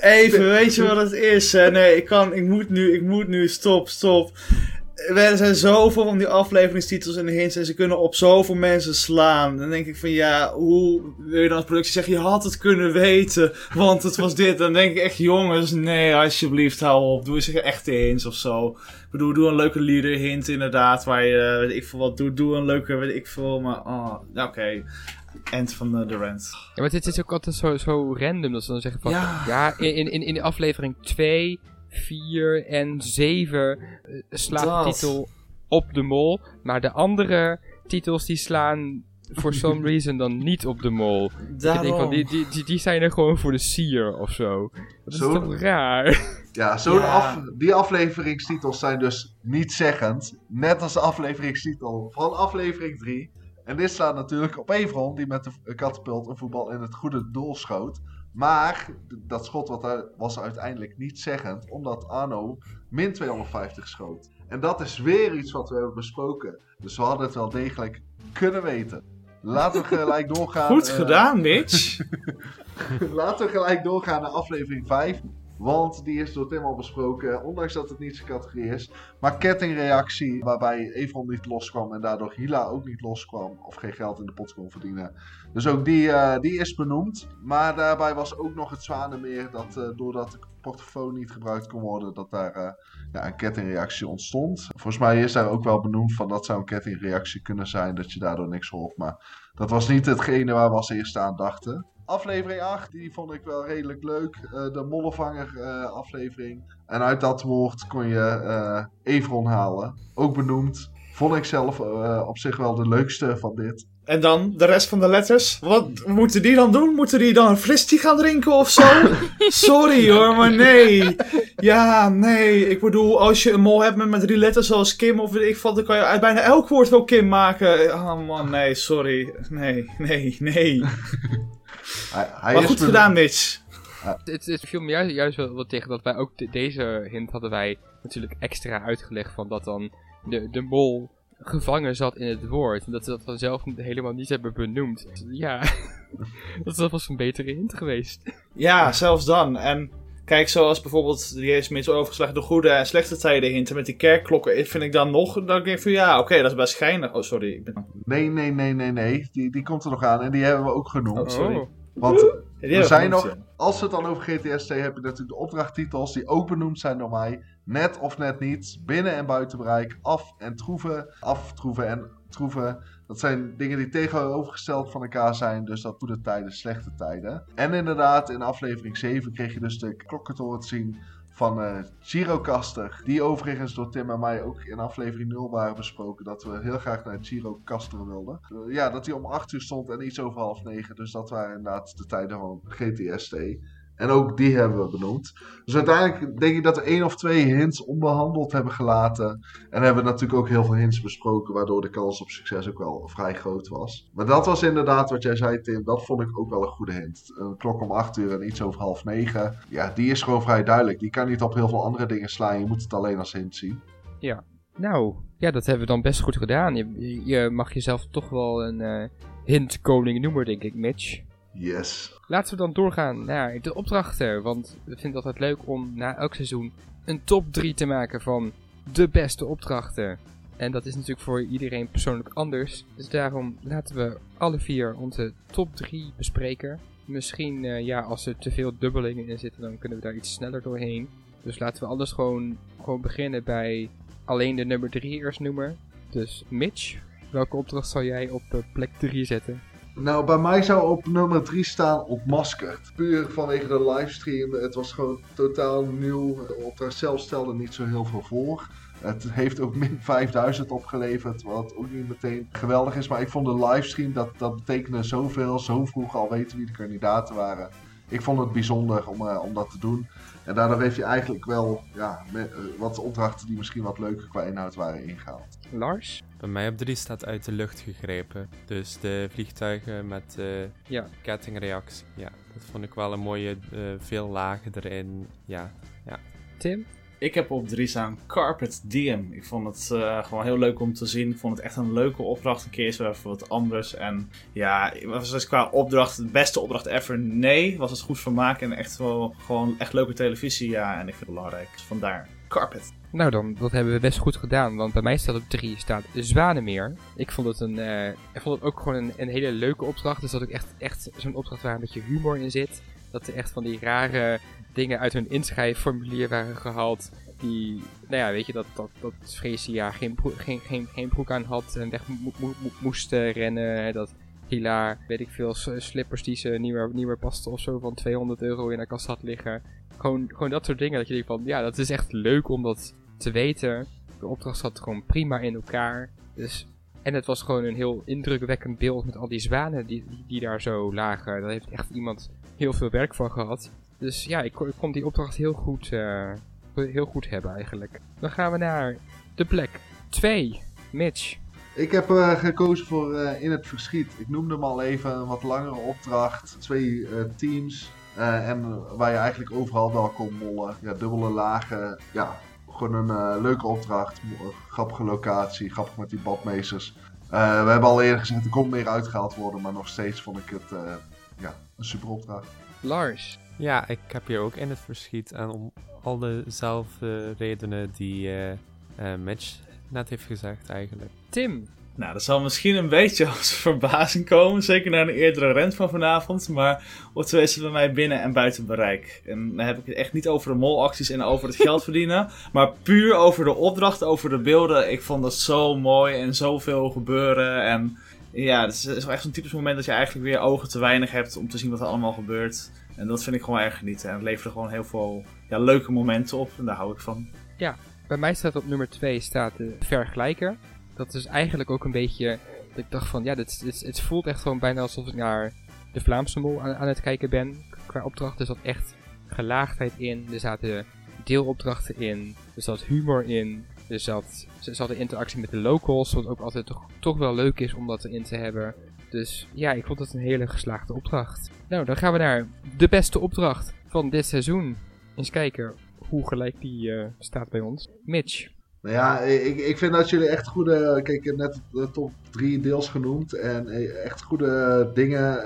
Even, weet je wat het is? Hè? Nee, ik kan, ik moet nu, ik moet nu, stop, stop. Er zijn zoveel van die afleveringstitels en de hints en ze kunnen op zoveel mensen slaan. Dan denk ik van ja, hoe wil je dan als productie zeggen, je had het kunnen weten, want het was dit. Dan denk ik echt, jongens, nee, alsjeblieft, hou op. Doe eens echte hints of zo. Ik bedoel, doe een leuke leader hint inderdaad, waar je, weet ik veel wat, doe, doe een leuke, weet ik veel, maar, oh, oké. End van de, de rant. Ja, maar dit is ook altijd zo, zo random dat ze dan zeggen van... Ja. Ja, in, in, in de aflevering 2, 4 en 7 eh, slaat de titel op de mol. Maar de andere titels die slaan for some reason dan niet op de mol. Ik denk van, Daarom. die, die, die, die zijn er gewoon voor de sier of zo. Dat is Zo- toch raar? Ja, zo'n Ja. af, die afleveringstitels zijn dus niet zeggend. Net als de afleveringstitel van aflevering 3. En dit staat natuurlijk op Evron, die met de katapult een voetbal in het goede doel schoot. Maar dat schot wat daar was uiteindelijk niet zeggend, omdat Arno min 250 schoot. En dat is weer iets wat we hebben besproken. Dus we hadden het wel degelijk kunnen weten. Laten we gelijk doorgaan. Goed eh, gedaan, Mitch. Laten we gelijk doorgaan naar aflevering 5. Want die is door Tim al besproken, ondanks dat het niet zijn categorie is. Maar kettingreactie, waarbij Evron niet loskwam en daardoor Hila ook niet loskwam. Of geen geld in de pot kon verdienen. Dus ook die, eh, die is benoemd. Maar daarbij was ook nog het Zwanenmeer dat eh, doordat de portofoon niet gebruikt kon worden, dat daar eh, ja, een kettingreactie ontstond. Volgens mij is daar ook wel benoemd van dat zou een kettingreactie kunnen zijn, dat je daardoor niks hoort. Maar dat was niet hetgene waar we als eerste aan dachten. Aflevering 8, die vond ik wel redelijk leuk. Eh, de Mollevanger eh, aflevering. En uit dat woord kon je eh Evron halen. Ook benoemd. Vond ik zelf eh, op zich wel de leukste van dit. En dan de rest van de letters. Wat moeten die dan doen? Moeten die dan een fristie gaan drinken of zo? Sorry hoor, maar nee. Ja, nee. Ik bedoel, als je een mol hebt met, met drie letters zoals Kim of weet ik wat, dan kan je uit bijna elk woord wel Kim maken. Oh man, nee, sorry. Nee, nee, nee. Hij, hij Maar goed gedaan, Mitch. Het, het viel me juist, juist wel, wel tegen dat wij ook de- deze hint hadden wij natuurlijk extra uitgelegd van dat dan de, de mol gevangen zat in het woord. En dat ze dat dan zelf helemaal niet hebben benoemd. Ja, dat was was een betere hint geweest. Ja, zelfs dan. En kijk, zoals bijvoorbeeld, die is meer overgeslagen de goede en slechte tijden hinten met die kerkklokken. Vind ik dan nog, dan denk ik van ja, oké, dat is best schijnig. Oh, sorry. Ik ben... Nee, nee, nee, nee, nee. Die, die komt er nog aan. En die hebben we ook genoemd. sorry. Want Ja, die we hebben zijn genoemd, nog, als we het dan over GTST heb je natuurlijk de opdrachttitels die ook benoemd zijn door mij. Net of net niet, binnen en buiten bereik, af en troeven, aftroeven en troeven. Dat zijn dingen die tegenovergesteld van elkaar zijn, dus dat goede tijden, slechte tijden. En inderdaad, in aflevering 7 kreeg je dus de klokkentoren te zien van Girocaster. Die overigens door Tim en mij ook in aflevering 0 waren besproken. Dat we heel graag naar Girocaster wilden. Eh, ja, dat hij om 8 uur stond en iets over half 9. Dus dat waren inderdaad de tijden van GTST. En ook die hebben we benoemd. Dus uiteindelijk denk ik dat we één of twee hints onbehandeld hebben gelaten. En hebben we natuurlijk ook heel veel hints besproken. Waardoor de kans op succes ook wel vrij groot was. Maar dat was inderdaad wat jij zei, Tim. Dat vond ik ook wel een goede hint. Een klok om 8 uur en iets over half 9. Ja, die is gewoon vrij duidelijk. Die kan niet op heel veel andere dingen slaan. Je moet het alleen als hint zien. Nou, ja, dat hebben we dan best goed gedaan. Je, je mag jezelf toch wel een eh hintkoning noemen, denk ik, Mitch. Yes. Laten we dan doorgaan naar de opdrachten. Want we vinden het altijd leuk om na elk seizoen een top 3 te maken van de beste opdrachten. En dat is natuurlijk voor iedereen persoonlijk anders. Dus daarom laten we alle vier onze top 3 bespreken. Misschien, eh, ja, als er te veel dubbelingen in zitten, dan kunnen we daar iets sneller doorheen. Dus laten we alles gewoon, gewoon beginnen bij alleen de nummer 3 eerst noemen. Dus Mitch, welke opdracht zal jij op eh, plek 3 zetten? Nou, bij mij zou op nummer 3 staan ontmaskerd. Puur vanwege de livestream. Het was gewoon totaal nieuw. De opdracht zelf stelde niet zo heel veel voor. Het heeft ook min 5000 opgeleverd, wat ook niet meteen geweldig is. Maar ik vond de livestream, dat, dat betekende zoveel. Zo vroeg al weten wie de kandidaten waren. Ik vond het bijzonder om, uh, om dat te doen. En daardoor heeft je eigenlijk wel ja, met, uh, wat opdrachten die misschien wat leuker qua inhoud waren ingehaald. Lars? Bij mij op 3 staat uit de lucht gegrepen. Dus de vliegtuigen met uh, ja. kettingreactie. Ja, dat vond ik wel een mooie, veel lagen erin. Ja, ja. Tim? Ik heb op 3 staan Carpet Diem. Ik vond het uh, gewoon heel leuk om te zien. Ik vond het echt een leuke opdracht. Een keer eens even wat anders. En ja, was het qua opdracht de beste opdracht ever? Nee. Was het goed vermaak en echt wel gewoon echt leuke televisie? Ja, en ik vind het belangrijk. Dus vandaar Carpet. Nou dan, dat hebben we best goed gedaan. Want bij mij staat op 3 staat Zwanemeer. Ik vond het, een, uh, ik vond het ook gewoon een, een hele leuke opdracht. Dus dat ook echt, echt zo'n opdracht waar een beetje humor in zit. Dat er echt van die rare dingen uit hun inschrijfformulier waren gehaald. Die, nou ja, weet je, dat, dat, dat Freesia geen, broek, geen, geen, geen broek aan had en weg mo mo moest rennen. Dat Hila, weet ik veel, slippers die ze niet meer, niet meer pasten of zo van 200 euro in haar kast had liggen. Gewoon, gewoon dat soort dingen dat je denkt van, ja, dat is echt leuk om dat te weten. De opdracht zat gewoon prima in elkaar. Dus, en het was gewoon een heel indrukwekkend beeld met al die zwanen die, die daar zo lagen. Daar heeft echt iemand heel veel werk van gehad. Dus ja, ik, ik kon die opdracht heel goed, uh, heel goed hebben eigenlijk. Dan gaan we naar de plek 2. Mitch. Ik heb uh, gekozen voor uh, In het Verschiet. Ik noemde hem al even een wat langere opdracht. Twee teams. en waar je eigenlijk overal wel kon mollen. Ja, dubbele lagen. Ja, gewoon een leuke opdracht. Grappige locatie. Grappig met die badmeesters. we hebben al eerder gezegd, er kon meer uitgehaald worden. Maar nog steeds vond ik het ja, een super opdracht. Lars. Ja, ik heb hier ook in het verschiet. En om al dezelfde redenen die uh, uh, Mitch net heeft gezegd eigenlijk. Tim. Nou, dat zal misschien een beetje als verbazing komen. Zeker na een eerdere rent van vanavond. Maar twee is bij mij binnen en buiten bereik. En dan heb ik het echt niet over de molacties en over het geld verdienen. Maar puur over de opdracht, over de beelden. Ik vond dat zo mooi en zoveel gebeuren. En ja, het is, is echt zo'n typisch moment dat je eigenlijk weer ogen te weinig hebt om te zien wat er allemaal gebeurt. En dat vind ik gewoon erg genieten. En het levert gewoon heel veel ja, leuke momenten op. En daar hou ik van. Ja, bij mij staat op nummer 2 staat de vergelijker. Dat is eigenlijk ook een beetje... Dat ik dacht van, ja, dit, het voelt echt gewoon bijna alsof ik naar de Vlaamse mol aan, het kijken ben. Qua opdracht er zat echt gelaagdheid in. Er zaten deelopdrachten in. Er zat humor in. Er zat, de interactie met de locals. Wat ook altijd toch, wel leuk is om dat erin te hebben. Dus ja, ik vond het een hele geslaagde opdracht. Nou, dan gaan we naar de beste opdracht van dit seizoen. Eens kijken hoe gelijk die uh, staat bij ons. Mitch. Nou ja, ik, ik vind dat jullie echt goede. Kijk, ik heb net de top drie deels genoemd. En echt goede dingen.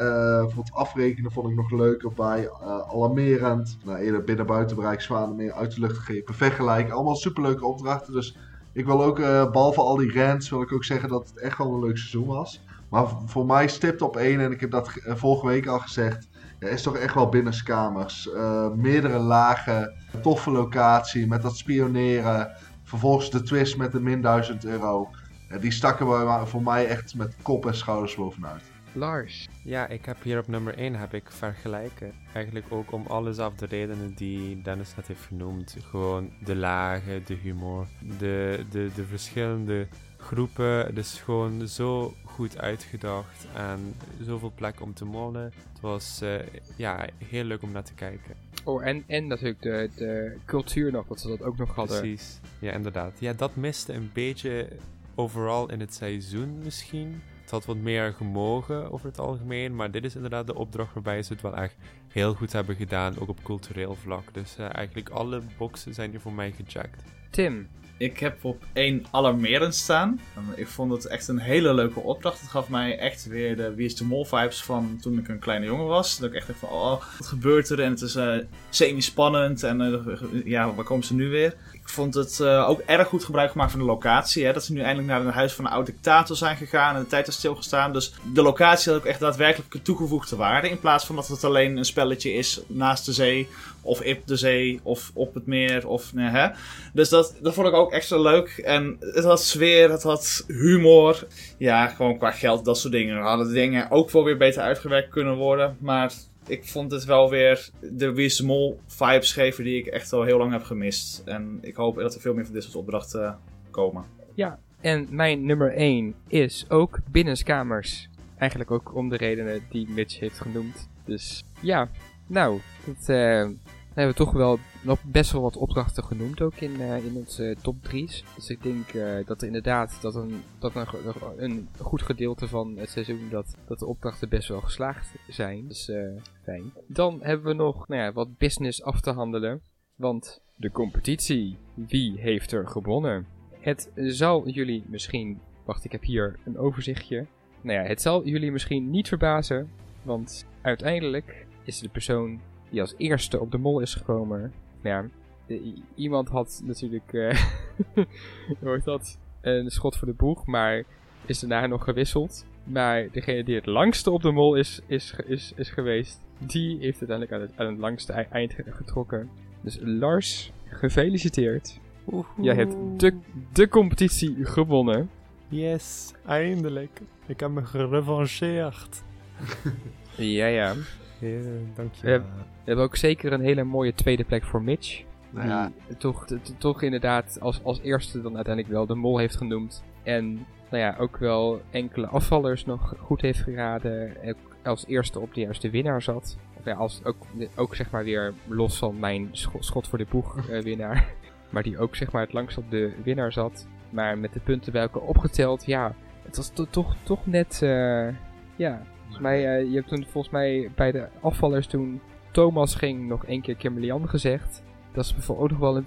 Voor het afrekenen vond ik nog leuker bij. Uh, alarmerend. Nou, eerder binnen-buitenbereik, zwanen meer uit de lucht gegrepen. Vergelijk. Allemaal superleuke opdrachten. Dus ik wil ook, uh, behalve al die rants, wil ik ook zeggen dat het echt wel een leuk seizoen was. Maar voor mij stipt op één, en ik heb dat vorige week al gezegd. Ja, is toch echt wel binnenskamers. Meerdere lagen, toffe locatie met dat spioneren. Vervolgens de twist met de min 1000 euro. Ja, die stakken we voor mij echt met kop en schouders bovenuit. Lars. Ja, ik heb hier op nummer 1 heb ik vergelijken. Eigenlijk ook om alles af de redenen die Dennis net heeft genoemd. Gewoon de lagen, de humor, de, de, de verschillende groepen. Het is gewoon zo goed uitgedacht en zoveel plek om te mollen. Het was uh, ja, heel leuk om naar te kijken. Oh, en, en natuurlijk de, de cultuur nog, dat ze dat ook nog hadden. Precies, ja inderdaad. Ja, dat miste een beetje overal in het seizoen misschien. Het had wat meer gemogen over het algemeen, maar dit is inderdaad de opdracht waarbij ze het wel echt heel goed hebben gedaan, ook op cultureel vlak. Dus eh, eigenlijk alle boxen zijn hier voor mij gecheckt. Tim, Ik heb op één alarmerend staan. Ik vond het echt een hele leuke opdracht. Het gaf mij echt weer de Wie is de Mol vibes van toen ik een kleine jongen was. Dat ik echt dacht van, oh, wat gebeurt er? En het is eh, semi-spannend. En eh, ja, waar komen ze nu weer? Ik vond het eh, ook erg goed gebruik gemaakt van de locatie. Hè? Dat ze nu eindelijk naar een huis van een oud dictator zijn gegaan en de tijd is stilgestaan. Dus de locatie had ook echt daadwerkelijk toegevoegde waarde. In plaats van dat het alleen een spelletje is naast de zee. Of op de zee, of op het meer, of nee, hè. Dus dat, dat vond ik ook extra leuk. En het had sfeer, het had humor. Ja, gewoon qua geld, dat soort dingen. Hadden de dingen ook wel weer beter uitgewerkt kunnen worden. Maar ik vond het wel weer de Wie is de Mol vibes geven die ik echt al heel lang heb gemist. En ik hoop dat er veel meer van dit soort opdrachten komen. Ja, en mijn nummer 1 is ook binnenskamers. Eigenlijk ook om de redenen die Mitch heeft genoemd. Dus ja, nou, dat, eh, hebben we toch wel nog best wel wat opdrachten genoemd ook in, eh, in onze top 3's. Dus ik denk eh, dat er inderdaad dat een, dat een, een goed gedeelte van het seizoen dat, dat de opdrachten best wel geslaagd zijn. Dus eh, fijn. Dan hebben we nog nou ja, wat business af te handelen. Want de competitie, wie heeft er gewonnen? Het zal jullie misschien. Wacht, ik heb hier een overzichtje. Nou ja, het zal jullie misschien niet verbazen. Want uiteindelijk is de persoon die als eerste op de mol is gekomen. Nou ja, iemand had natuurlijk. eh hoe heet dat? Een schot voor de boeg, maar is daarna nog gewisseld. Maar degene die het langste op de mol is, is, is, is geweest, die heeft uiteindelijk aan het, aan het langste ei- eind ge- getrokken. Dus Lars, gefeliciteerd. Jij hebt de, de competitie gewonnen. Yes, eindelijk. Ik heb me gerevancheerd. Ja, ja. Ja, dank je. We hebben ook zeker een hele mooie tweede plek voor Mitch. Nou ja, Die toch, t- t- toch inderdaad als, als eerste dan uiteindelijk wel de mol heeft genoemd. En nou ja, ook wel enkele afvallers nog goed heeft geraden. En als eerste op de juiste winnaar zat. Of ja, als, ook, ook zeg maar weer los van mijn scho- schot voor de boeg eh, winnaar. Maar die ook zeg maar het langst op de winnaar zat. Maar met de punten bij elkaar opgeteld, ja, het was to- toch, toch net, eh, ja. Volgens mij, eh, je hebt toen volgens mij bij de afvallers toen Thomas ging nog één keer Kimberly gezegd. Dat is bijvoorbeeld ook nog wel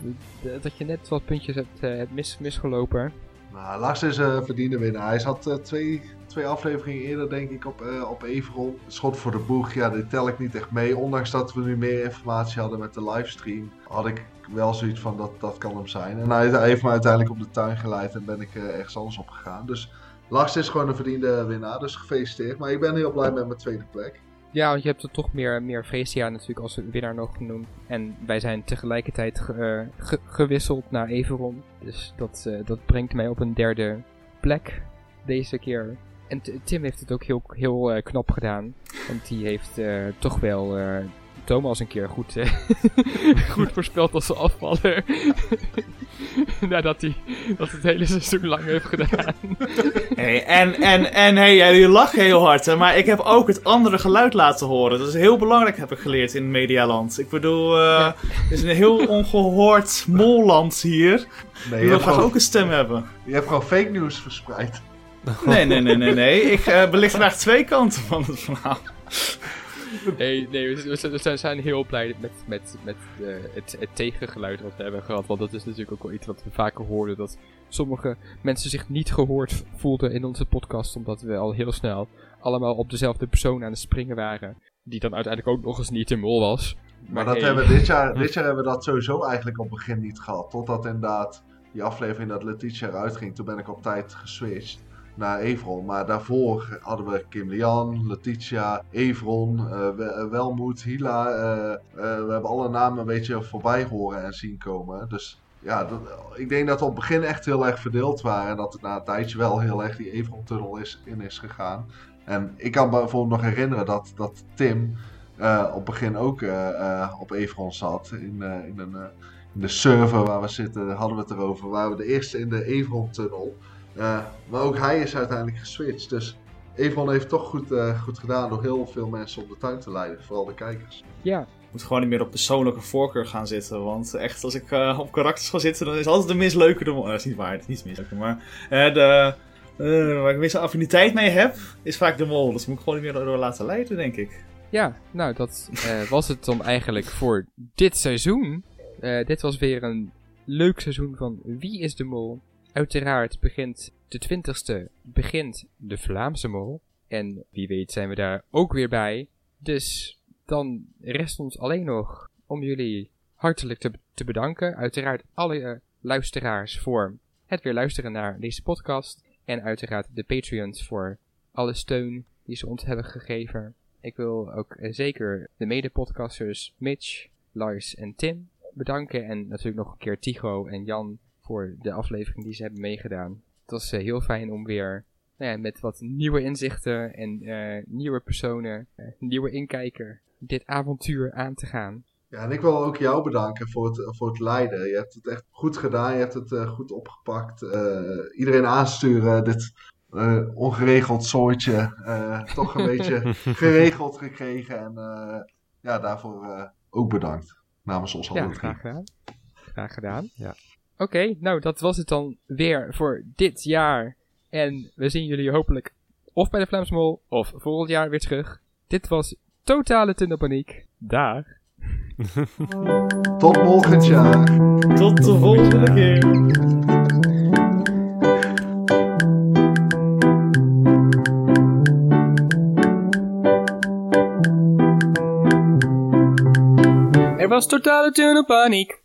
dat je net wat puntjes hebt, eh, hebt mis, misgelopen. nou, Lars is een verdiende winnaar. Hij zat eh, twee, twee afleveringen eerder, denk ik, op, eh op Everon. Schot voor de boeg, ja, dit tel ik niet echt mee. Ondanks dat we nu meer informatie hadden met de livestream, had ik wel zoiets van dat dat kan hem zijn. En hij, heeft me uiteindelijk op de tuin geleid en ben ik eh, ergens anders op gegaan. Dus Lars is gewoon een verdiende winnaar, dus gefeliciteerd. Maar ik ben heel blij met mijn tweede plek. Ja, want je hebt er toch meer, meer natuurlijk als winnaar nog genoemd. En wij zijn tegelijkertijd ge- eh, ge- gewisseld naar Everon. Dus dat, eh, dat brengt mij op een derde plek deze keer. En Tim heeft het ook heel, heel eh, knap gedaan. Want die heeft toch wel Thomas een keer goed, eh, goed voorspeld als afvaller. Nadat hij dat het hele seizoen lang heeft gedaan. Hey, en, en, en hey, jullie lachen heel hard, hè, maar ik heb ook het andere geluid laten horen. Dat is heel belangrijk, heb ik geleerd in Medialand. Ik bedoel, eh Ja. het is een heel ongehoord molland hier. Nee, Die je graag ook een stem hebben. je hebt gewoon fake news verspreid. Nee, nee, nee, nee, nee. Ik eh, belicht graag twee kanten van het verhaal. Nee, nee we, zijn- heel blij met, met, met eh, het, het tegengeluid wat we hebben gehad. Want dat is natuurlijk ook wel iets wat we vaker hoorden. Dat sommige mensen zich niet gehoord voelden in onze podcast. Omdat we al heel snel allemaal op dezelfde persoon aan het springen waren. Die dan uiteindelijk ook nog eens niet de mol was. Maar dat hey, hebben we dit jaar, dit jaar hebben we dat sowieso eigenlijk op het begin niet gehad. Totdat inderdaad die aflevering dat Letitia eruit ging. Toen ben ik op tijd geswitcht naar Evron. Maar daarvoor hadden we Kim Lian, Letitia, Evron, eh, Welmoed, Hila. eh, we hebben alle namen een beetje voorbij horen en zien komen. Dus ja, dat, ik denk dat we op het begin echt heel erg verdeeld waren. En dat het na een tijdje wel heel erg die Evron-tunnel is, in is gegaan. En ik kan me bijvoorbeeld nog herinneren dat, dat Tim op het begin ook op Everon zat. In, in, een, in de server waar we zitten, hadden we het erover. Waren we de eerste in de Everon-tunnel. Eh, maar ook hij is uiteindelijk geswitcht. Dus Everon heeft toch goed, eh, goed gedaan door heel veel mensen op de tuin te leiden. Vooral de kijkers. Ja, Ik moet gewoon niet meer op persoonlijke voorkeur gaan zitten. Want echt, als ik eh, op karakters ga zitten, dan is altijd de misleuke de mol. Eh, dat is niet waar, het is niet misleuke. Maar eh, de, eh, waar ik een affiniteit mee heb, is vaak de mol. Dus moet ik gewoon niet meer door laten leiden, denk ik. Ja, nou, dat eh, was het dan eigenlijk voor dit seizoen. Eh, dit was weer een leuk seizoen van Wie is de Mol? Uiteraard begint de twintigste, begint de Vlaamse Mol. En wie weet zijn we daar ook weer bij. Dus dan rest ons alleen nog om jullie hartelijk te, te bedanken. Uiteraard alle eh, luisteraars voor het weer luisteren naar deze podcast. En uiteraard de Patreons voor alle steun die ze ons hebben gegeven. Ik wil ook eh, zeker de mede-podcasters Mitch, Lars en Tim bedanken. En natuurlijk nog een keer Tigo en Jan voor de aflevering die ze hebben meegedaan. Het was eh, heel fijn om weer nou ja, met wat nieuwe inzichten en eh, nieuwe personen, eh, nieuwe inkijker, dit avontuur aan te gaan. Ja, en ik wil ook jou bedanken voor het, voor het leiden. Je hebt het echt goed gedaan, je hebt het eh, goed opgepakt. Eh, iedereen aansturen, dit eh, ongeregeld soortje, eh, toch een beetje geregeld gekregen. En eh, ja, daarvoor eh, ook bedankt. Namens ons Ja, allen drie. graag gedaan. Graag gedaan. Ja. Oké, nou dat was het dan weer voor dit jaar. En we zien jullie hopelijk of bij de Vlaams Mol of volgend jaar weer terug. Dit was Totale Tunnelpaniek. Daar. Tot volgend jaar. Tot de volgende keer. Er was totale tunnelpaniek.